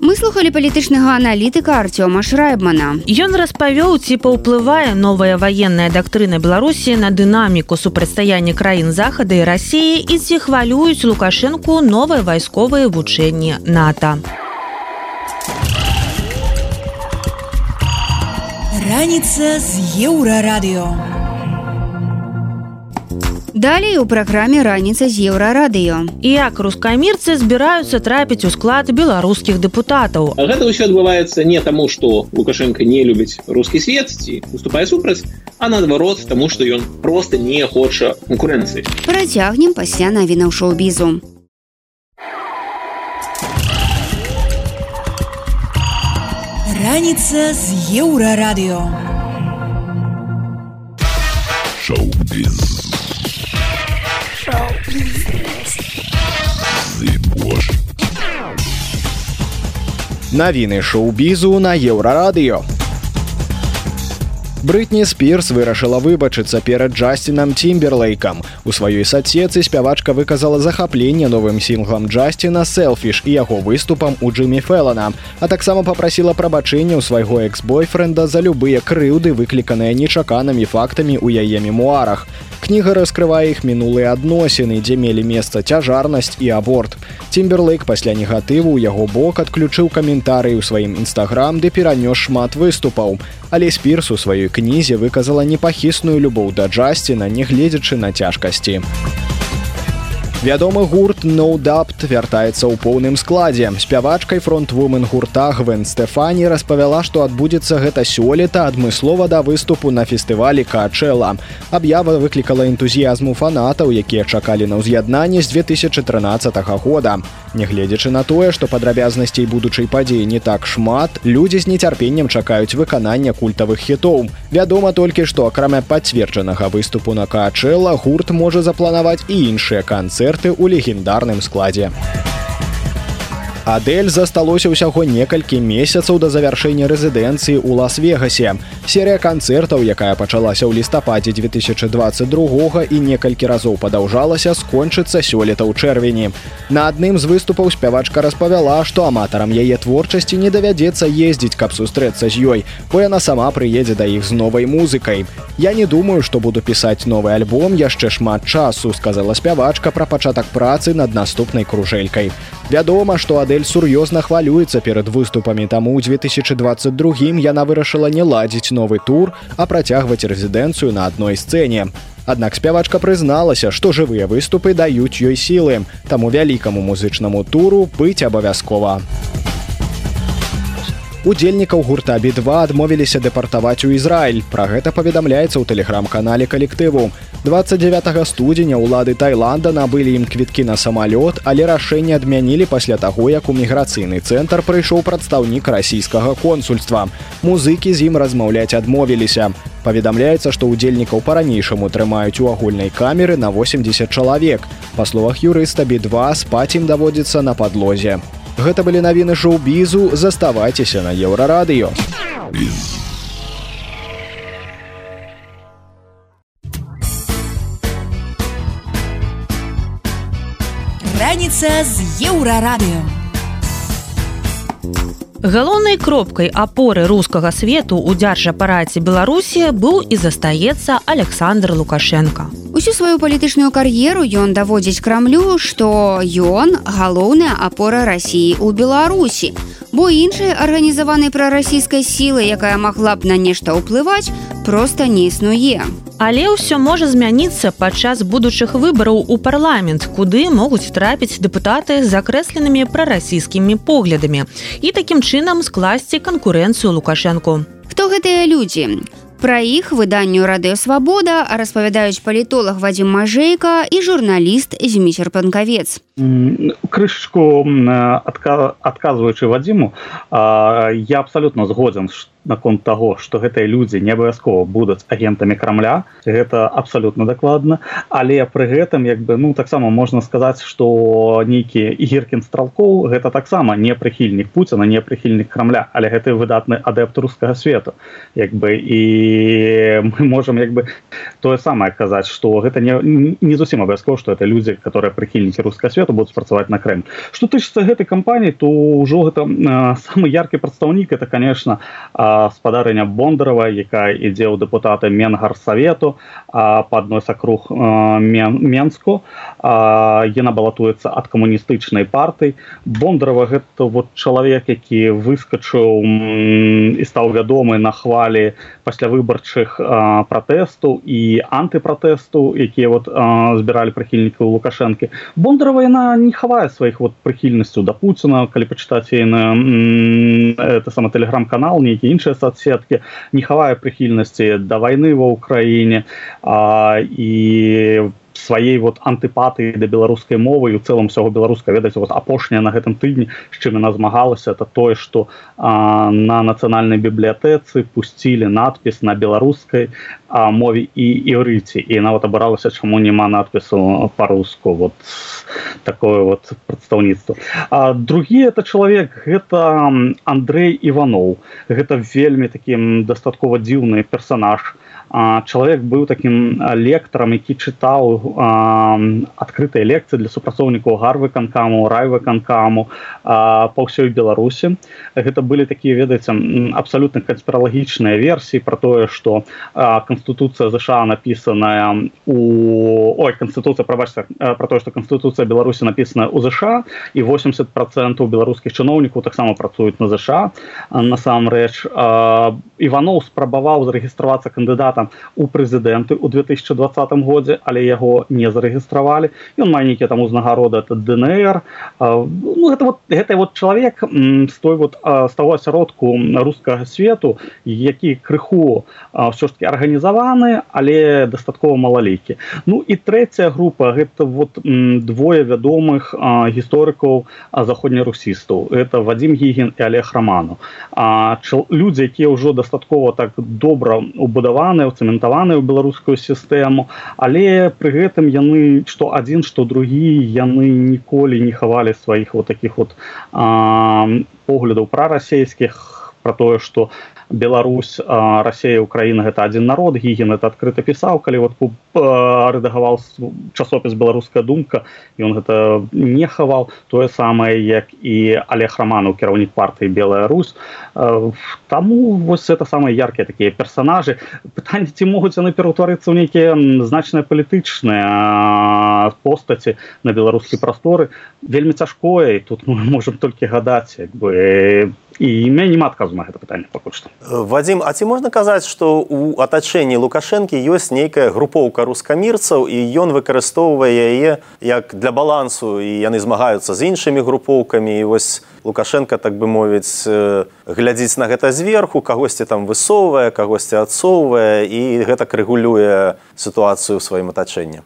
B: Мы слухали палітычнага аналітыка Артёма Шрайбмана.
A: Ён распавёў, ці паўплывае новая военная дактрына Беларусі на дынаміку супрацьстаяння краін захада і рассіі і ці хвалююць Лукашэнку новыя вайсковыя вучэнні НАТО.
F: Раніца з еўрарадыё.
B: Далей у праграме раніца з еўрарадыё.
A: Як рускамірцы збіраюцца трапіць у склад беларускіх дэпутатаў.
L: Гэта ўсё адбываецца не таму, што Лукашенко не любіць рускі свет ці уступае супраць, а наадварот таму, што ён проста не хоча конкурэнцыі.
B: Працягнем пасля навінаў шоу-бізу.
F: Раніца з еўрарадыё.
O: Шоу-біз. Навіны шоу-бізу на еўрарадыё.
M: Брытні спірс вырашыла выбачыцца перад Джасцінам Тімберлейкам. У сваёй садсецы спявачка выказала захапленне новым сінглам Джасціна селфіш і яго выступам у Джиммі Фэлана, а таксама попрасіла прабачэння ў свайго экс-бойфренда за любыя крыўды, выкліканыя нечаканымі фактамі ў яе мемуарах. Кніга раскрывае іх мінулыя адносіны, дзе мелі месца цяжарнасць і аборт. Тімберлейк пасля негатыву ў яго бок адключыў каментарый у сваім нстаграм, ды перанёс шмат выступаў. Але спірс у сваёй кнізе выказала непахісную любоў да Джасціна, нягледзячы на цяжкасці. Вядомы гурт ноудапт вяртаецца ў поўным складзе. Спявачкай фронтвумен гурта Гвен Стэфані распавяла, што адбудзецца гэта сёлета адмыслова да выступу на фестывалі Качэла. Аб'ява выклікала энтузіязму фанатаў, якія чакалі на ўз'яднанне з 2013 года. Нягледзячы на тое, што падрабязнасцей будучай падзеі не так шмат, людзі з нецярпеннем чакаюць выканання культавых хітоў. Вядома толькі, што акрамя пацверджанага выступу на Качэла гурт можа запланаваць і іншыя канцэрты канцэрты ў легендарным складзе. Адель засталося ўсяго некалькі месяцаў да завяршэння рэзідэнцыі ў лас-вегасе. Серыя канцэртаў, якая пачалася ў лістападзе 2022 і некалькі разоў падаўжалася, скончыцца сёлета ў чэрвені. На адным з выступаў спявачка распавяла, што аматарам яе творчасці не давядзецца ездзіць, каб сустрэцца з ёй, бо яна сама прыедзе да іх з новай музыкай. Я не думаю, што буду пісаць новы альбом яшчэ шмат часу, сказала спявачка пра пачатак працы над наступнай кружэлькай. Вядома, што Адель сур'ёзна хвалюецца перад выступамі таму ў 2022 яна вырашыла не ладзіць новы тур, а працягваць рэзідэнцыю на адной сцэне. Аднак спявачка прызналася, што жывыя выступы даюць ёй сілы, таму вялікаму музычнаму туру быць абавязкова. Удзельнікаў гурта бі2 адмовіліся дэпартаваць у Ізраіль. Пра гэта паведамляецца ў тэлеграм-канале калектыву. 29 студзеня ўлады Тайланда набылі ім квіткі на самалёт, але рашэнне адмянілі пасля таго, як у міграцыйны цэнтр прыйшоў прадстаўнік расійскага консульства. Музыкі з ім размаўляць адмовіліся. Паведамляецца, што ўдзельнікаў па-ранейшаму трымаюць у агульнай камеры на 80 чалавек. Па словах юрыста бі2 спаць ім даводзіцца на падлозе. Гэта былі навіны шоу-бізу, заставайцеся на еўрарадыё.
F: Раніца з еўрарадыё.
A: Галоўнай кропкай апоры рускага свету ў дзяржапараце Беларусі быў і застаецца Александр Лукашенко.
B: Усю сваю палітычную кар'еру ён даводзіць крамлю, што ён галоўная апора рассіі ў Беларусі. Бо іншай арганізаванай прарасійскай сілы, якая магла б на нешта ўплываць, проста не існуе.
A: Але ўсё можа змяніцца падчас будучых выбараў у парламент, куды могуць трапіць дэпутаты з закрэсленымі прарасійскімі поглядамі і такім чынам скласці канкурэнцыю лукашэнку.
B: Хто гэтыя людзі? Пра іх выданню радыёвабода распавядаюць палітолог Вадзім Мажэйка і журналіст Зміцер панкавец.
P: Крышку адказваючы Вадзіму, я абсалютна згодзен, наконт таго што гэтыя людзі не абавязкова будуць агентамі крамля. Гэта абсалютна дакладна. Але пры гэтым як бы ну таксама можна сказаць што нейкі ігіркін стралкоў гэта таксама не прыхільнік пуціна не прыхільнік крамля але гэты выдатны адэпт рускага свету. Як бы і мы можемм як бы тое самае казаць што гэта не не зусім абавязкова што это людзі которые прыхільнікі рускага свету будуць працаваць на крэм што тычыцца гэтай кампаніі то ўжо гэта самы яркі прадстаўнік это конечно а спадарыня бондарова якая ідзе ў дэпутаты менгарсавету паднос акруг менску. Яна балатуецца ад камуністычнай партый бондарова гэта вот чалавек які выскачыў і стаў вядомы на хвалі паслявыбарчых пратэсту і антыпратэсту якія вот збіралі прыхільнікаў лукашэнкі. Бондарова яна не хавае сваіх вот прыхільнасцю да пуціна калі пачытаць на это сама телеграм-канал нейкі іншы іншыя соцсеткі не хавае прыхільнасці да вайны ва ўкраіне і сваей вот антыпатыі да беларускай мовы і у цэлым усяго беларуска ведаць вот апошняя на гэтым тыдні з чым яна змагалася это тое что на нацыянальнай бібліятэцы пусцілі надпіс на беларускай мове і іўрыце і нават абаралася чаму няма надпісу по-руску вот такое вот прадстаўніцтва. А другі это чалавек гэта Андрей иванов гэта вельмі таким дастаткова дзіўны персонаж чалавек быў таким лектарам які чытаў адкрытыя лекцыі для супрацоўнікаў гарвы канкаму райвы канкаму па ўсёй беларусі гэта былі такія ведаеце абсалютна канспіралагічныя версіі про тое что канстытуцыя ЗША напісаная у ой канстытуцыя прабачся про тое что канстытуцыя беларусі напісана у ЗША і 80 процентаў беларускіх чыноўнікаў таксама працуюць на ЗША насамрэч иванов спрабаваў зарэгістравацца кандыдата кандыдатам у прэзідэнты ў 2020 годзе але яго не зарэгістравалі ён мае нейкія там узнагароды это днр. Ну, гэта вот гэта вот чалавек з той вот з того асяродку рускага свету які крыху ўсё ж таки арганізаваны але дастаткова малалейкі ну і трэцяя група гэта вот двое вядомых гісторыкаў заходнерусістаў это вадзім гігін і олег роману людзі якія ўжо дастаткова так добра убудаваны цэментаваныя ў беларускую сістэму але пры гэтым яны што адзін што другі яны ніколі не хавалі сваіх вот таких вот поглядаў прарасійскіх про тое что Беларусь Россия Украина гэта один народ. Гігін это открыто пісаў калі вот рэдагаваў часопіс беларуская думка і он гэта не хаваў. Тое самае як і олег романов кіраўнік партыі белая Русь таму вось это самые яркія такія персонажы пытанне ці могуць яны пераўтварыцца ў нейкія значныя палітычныя постаці на беларускі прасторы. Вельмі цяжкое тут мы можем толькі гадаць як бы і імя нема адказу на гэта пытанне пакуль што
Q: Вадзім А ці можна казаць што у атачэнні лукашэнкі ёсць нейкая групоўка рускамірцаў і ён выкарыстоўвае яе як для балансу і яны змагаюцца з іншымі групоўкамі і вось лукашенко так бы мовіць глядзіць на гэта зверху кагосьці там высоўвае кагосьці адсоўвае і гэтак рэгулюе сітуацыю ў сваім атачэнні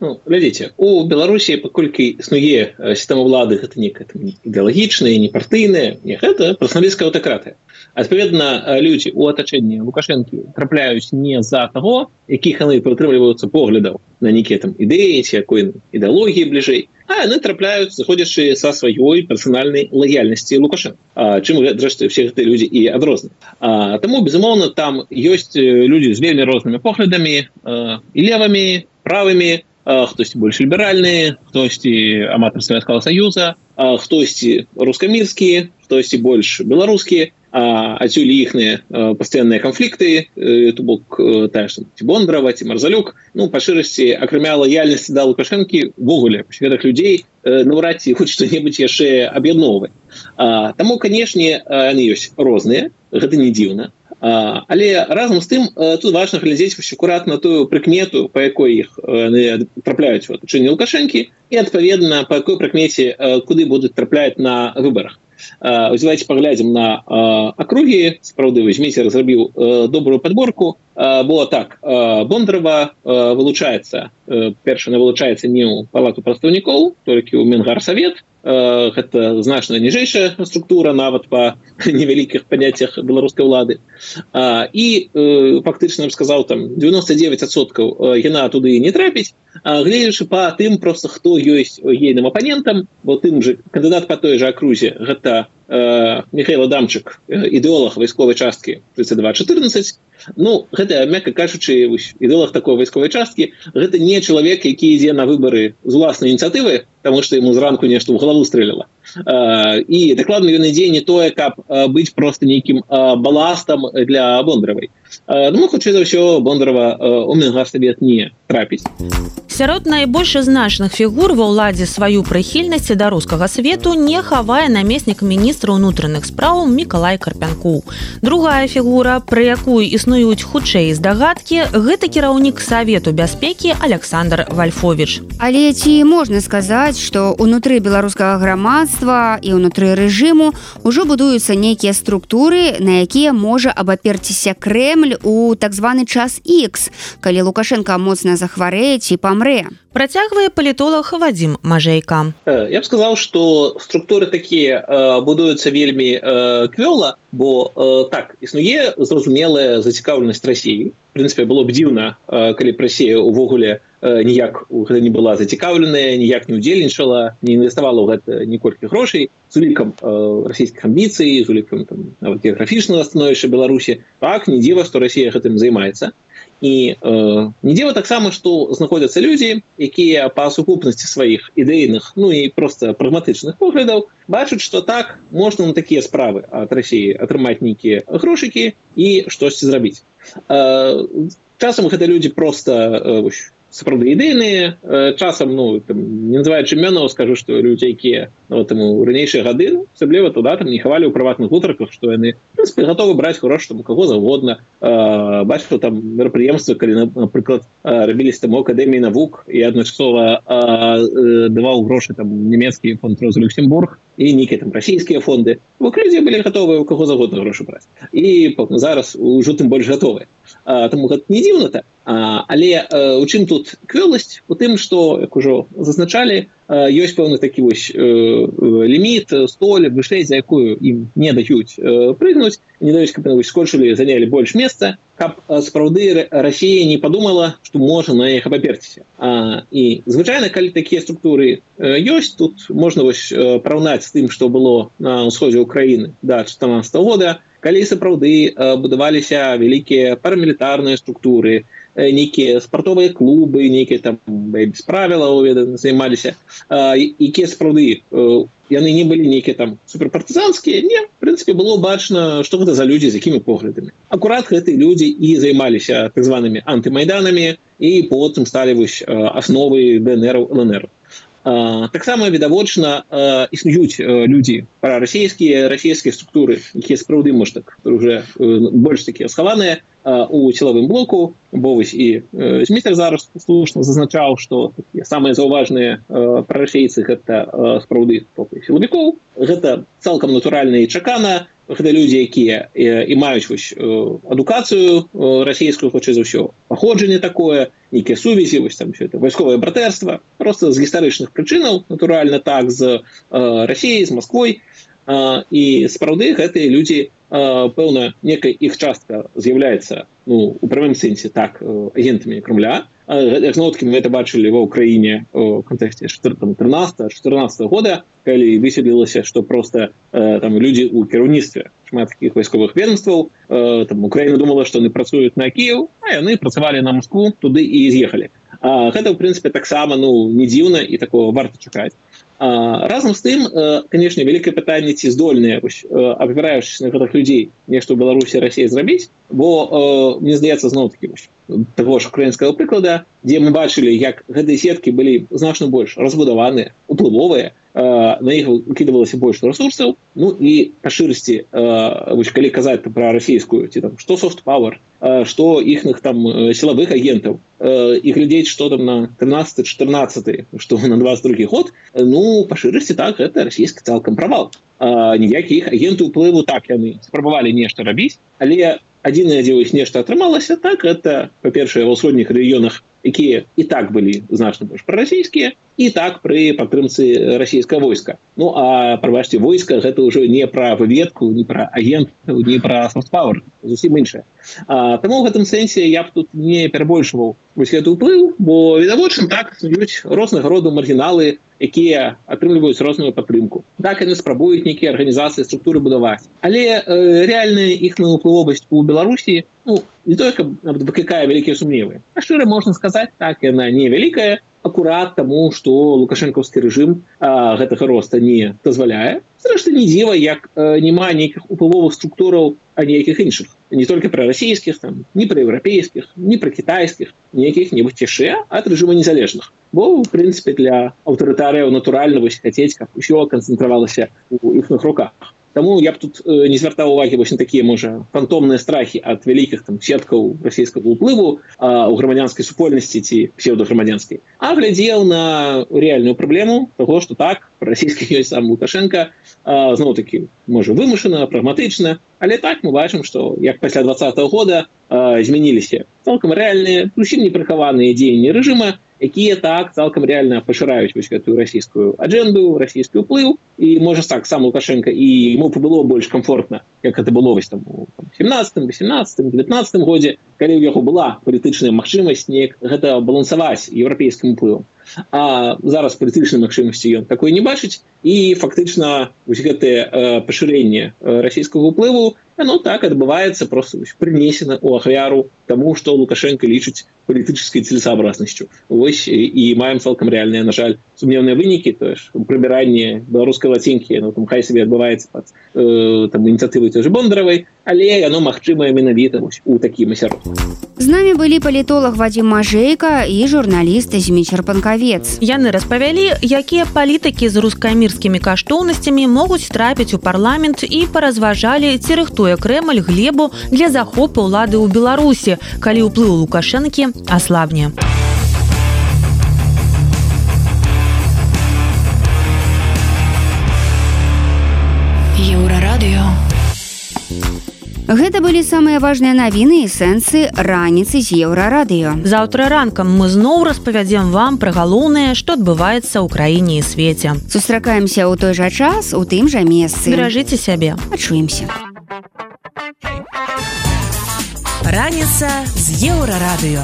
L: Ну, глядзіце у беларусі паколькі існуе сістэма ўлады гэта некая ідэалагічная не партыйная не гэта прафесіоналісцкая аўтакратыя адпаведна людзі у атачэнні лукашэнкі трапляюць не з-за таго якіх яны прытрымліваюцца поглядаў на нейкія там ідэі ці якой ідэалогіі бліжэй а яны трапляюць заходзячы са сваёй персанальнай лаяльнасці лукашэн чым зрэшты все гэтыя людзі і адрозны таму безумоўна там ёсць людзі з вельмі рознымі поглядамі і левымі правымі хтосьці больш ліберальныя хтосьці аматар савецкага саюза хтосьці рускамірскія хтосьці больш беларускія адсюль іхныя пастаянныя канфлікты то бок ці бондрава ці марзалюк ну па шырасці акрамя лаяльнасці да лукашэнкі ввогуле светах людзей наўрад ці [laughs] хоць што-небудзь яшчэ аб'ядноўваць таму канешне яны ёсць розныя гэта не дзіўна але разам з тым тут важна глядзець вось акуратна тую прыкмету по якой іх трапляюць у атачэнні лукашэнкі і адпаведна по якой прыкмеце куды будуць трапляць на выборах давайте паглядзім на акругі. Сапраўды возьмеце разрабіў добрую подборку было так бондрава вылучаецца першана вылучаецца не ў палату прадстаўнікоў толькі ў менгарсавет гэта значна ніжэйшая структура нават по [laughs] невялікіх паняццях беларускай улады. І фактычна сказаў там 99соткаў яна туды не трапіць. Гледзячы по тым просто хто ёсць ейным апанентам бо тым же кандыдат по той же акрузе гэта Михаил дамчык ідэолог вайсковай часткі 3214 Ну гэта мякка кажучы ідэолог такой вайсковай часткі гэта не чалавек які ідзе на выборы з уласнай ініцыятывы потому что ему зранку нешта ў галаву стрэліла. І дакладна ён ідзе не тое каб быць просто нейкім баластам для бондравай ну хутчэй за ўсё бондарова у менгасавет не трапіць
A: сярод найбольш значных фігур ва ўладзе сваю прыхільнасці да рускага свету не хавае намеснік міністра ўнутраных спраў мікалай карпянку другая фігура пра якую існуюць хутчэй здагадкі гэта кіраўнік савету бяспекі александр вальфович
B: але ці можна сказаць что унутры беларускага грамадства і ўнутры рэжыму ўжо будуюцца нейкія структуры на якія можа абаперціся крэм Крэль у так званы час X калі лукашенко моцна захварэе ці памрэ.
A: Працягвае палітолог вадзім мажейка
L: я б сказаў что структуры такія будуюцца вельмі квёла бо так існуе зразумелая зацікаўленасць Росіі прынпе было б дзіўна калі прасея увогуле ніяк гэта не была зацікаўленая ніяк не удзельнічала не інвеставала ў гэта ніколькі грошай з улікам расійскіх амбіцый з улікам геаграфічнага становішча беларусі так не дзіва што Росія гэтым займаецца і э, не дзіва таксама што знаходзяцца людзі якія па сукупнасці сваіх ідэйных ну і просто прагматычных поглядаў бачаць што так можна на такія справы ад рассіі атрымаць нейкія грошыкі і штосьці зрабіць э, часам гэта людзі просто э, сапраўды ідэйныя часам ну там, не называючы імёнаў скажу што людзі якія ну, таму ранейшыя гады асабліва туда там не хавалі ў прыватных гутарках што яны прынпе гатовы браць грош там у каго заводна бачу там мерапрыемства калі напрыклад рабіліся там акадэміі навук і адначасова даваў грошы там нямецкі фонд роз люксембург і нейкія там расійскія фонды бок людзі былі гатовыя у каго заводна грошы браць і зараз ужо тым больш гатовыя таму гэта не дзіўна так але у чым тут квёласць? У тым што як ужо зазначалі ёсць пэўны такі вось ліміт столь вышэй за якую ім не даюць прыгнуць. Не даюць каб скончылі занялі больш месца каб сапраўды Росія не подумала что можа на іх абаперціся і звычайна калі такія структуры ёсць тут можна вось параўнаць з тым что было на ўсходзе Украіны да 14 -го года калі сапраўды будаваліся вялікія парамілітарныя структуры нейкія спартовыя клубы нейкія там без правіла займаліся якія сапраўды яны не былі нейкія там суперпартызанскія не прынцыпе было бачна что гэта за людзі з якімі поглядамі акурат гэтыя людзі і займаліся так зваными антымайданамі і потым сталі вось асновы днр лнр. Таксама відавочна існуюць людзі пра расійскія расійскія структуры якія сапраўды можа так уже больш такія схаваныя у сілавым блоку. Бо вось і змістер зараз слушна зазначаў што самыя заўважныя прарасейцы гэта сапраўды сілавікоў гэта цалкам натуральна і чакана. Гэта людзі якія і маюць вось адукацыю расійскую хутчэй за ўсё паходжанне такое нейкія сувязі вось там все это вайсковае братэрства. Просто з гістарычных прычынаў натуральна так з Росіяй з Москвой і сапраўды гэтыя людзі пэўна некая іх частка з'яўляецца ну у правым сэнсе так агентамі крамля. Зноўкі мы это бачылі ва ўкраіне кантэксце 13 14 года калі высветлілася что просто там людзі у кіраўніцтве шмат таких вайсковых ведомстваў там Украіна думала что яны працуюць на Кіев а яны працавалі на Москву туды і з'ехалі. Гэта в прынцыпе таксама ну не дзіўна і такого варта чакаць разам з тым конечно вялікае пытанне ці здольныя абвіраючыся на гэтых людзей нешта ў беларусі Росія зрабіць бо мне здаецца зноў такі того ж украінскага прыклада дзе мы бачылі як гэтыя сеткі былі значна больш разбудаваныя уплывовыя на іх выкідывалася больш ресурсаў ну і па шырасці калі казаць пра расійскую ці там што софт пауэр што іхных там сілавых агентаў і глядзець што там на 13 14 што на 22 год. Ну па шырасці так гэта расійскі цалкам правал ніякіх агентаў уплыву так яны спрабавалі нешта рабіць але адзінае дзе іх нешта атрымалася так это па-першае ва ўсходніх рэгіёнах якія і так былі значна больш прарасійскія і так пры падтрымцы расійскага войска. Ну а прабачце войска гэта ўжо не пра выведку не пра агент не пра софтпауэр зусім іншае. Таму ў гэтым сэнсе я б тут не перабольшваў вось гэты ўплыў бо відавочна так ёсць рознага роду маргіналы якія атрымліваюць розную падтрымку. Так яны спрабуюць нейкія арганізацыі структуры будаваць. Але э, реальная іхную уплывовасць у беларусі ну, не только выклікае вялікія сумневы а шчыра можна сказаць так яна невялікая акурат таму что лукашэнкаўскі рэжым гэтага роста не дазваляе. Зрэшты не дзіва як няма нейкіх уплывовых структураў а нейкіх іншых. Не только пра расійскіх там не пра еўрапейскіх не пра кітайскіх нейкіх-небудзь яшчэ ад рэжыма незалежных. Бо в прынцыпе для аўтарытарыяў натуральна вось хацець каб усё канцэнтравалася у іхных руках Таму я б тут э, не звяртаў увагі вось такія можа фантомныя страхі ад вялікіх там сеткаў расійскага ўплыву у грамадзянскай супольнасці ці псеўдаграмадзянскай а глядзеў на рэальную праблему того что так расійскі ёсць [laughs] сам лукашенко зноў такі можа вымушана прагматычна але так мы бачым что як пасля двадцатого года змяніліся цалкам рэальныя зусім непрыхаваныя дзеянні рэжыма якія так цалкам реально пашыраюць вось гэтую расійскую аджэнду расійскі ўплыў. І можа так сам лукашенко і ему было больш комфортна як это было вось там 17 18 19 годзе калі ў яго была палітычная магчымасць неяк гэта балансаваць еўрапейскім уплывам. А зараз палітычнай магчымасці ён такой не бачыць. І фактычна вось гэтае пашырэнне расійскага уплыву оно так адбываецца просто прынесена у ахвяру тому что лукашенко лічыць палітыческай целесообразнасцю Вось і маем цалкам реальныя на жаль сумневныя вынікі то ж прыбіранне беларускай лацінкі ну, там хай сабе адбываецца пад э, там ініцыятывы той же бондаравай але яно магчымае менавіта у такім асяродку
B: з намі былі палітолог вадзім мажейка і журналіст зміцер панкавец
A: яны распавялі якія палітыкі з рускамірскімі каштоўнасцямі могуць трапіць у парламент і паразважалі ці рыхтуе крэмль глебу для захопу ўлады ў беларусі калі ўплыў лукашэнкі аслабне
F: еўрарадыё
B: Гэта былі самыя важныя навіны і сэнсы раніцы з еўрарадыё.
A: Заўтра ранкам мы зноў распавядзем вам пра галоўнае, што адбываецца ў краіне і свеце.
B: Сустракаемся ў той жа час у тым жа месцы.
A: Беражыце сябе,
B: адчуемся.
F: Раніца з еўрарадыё.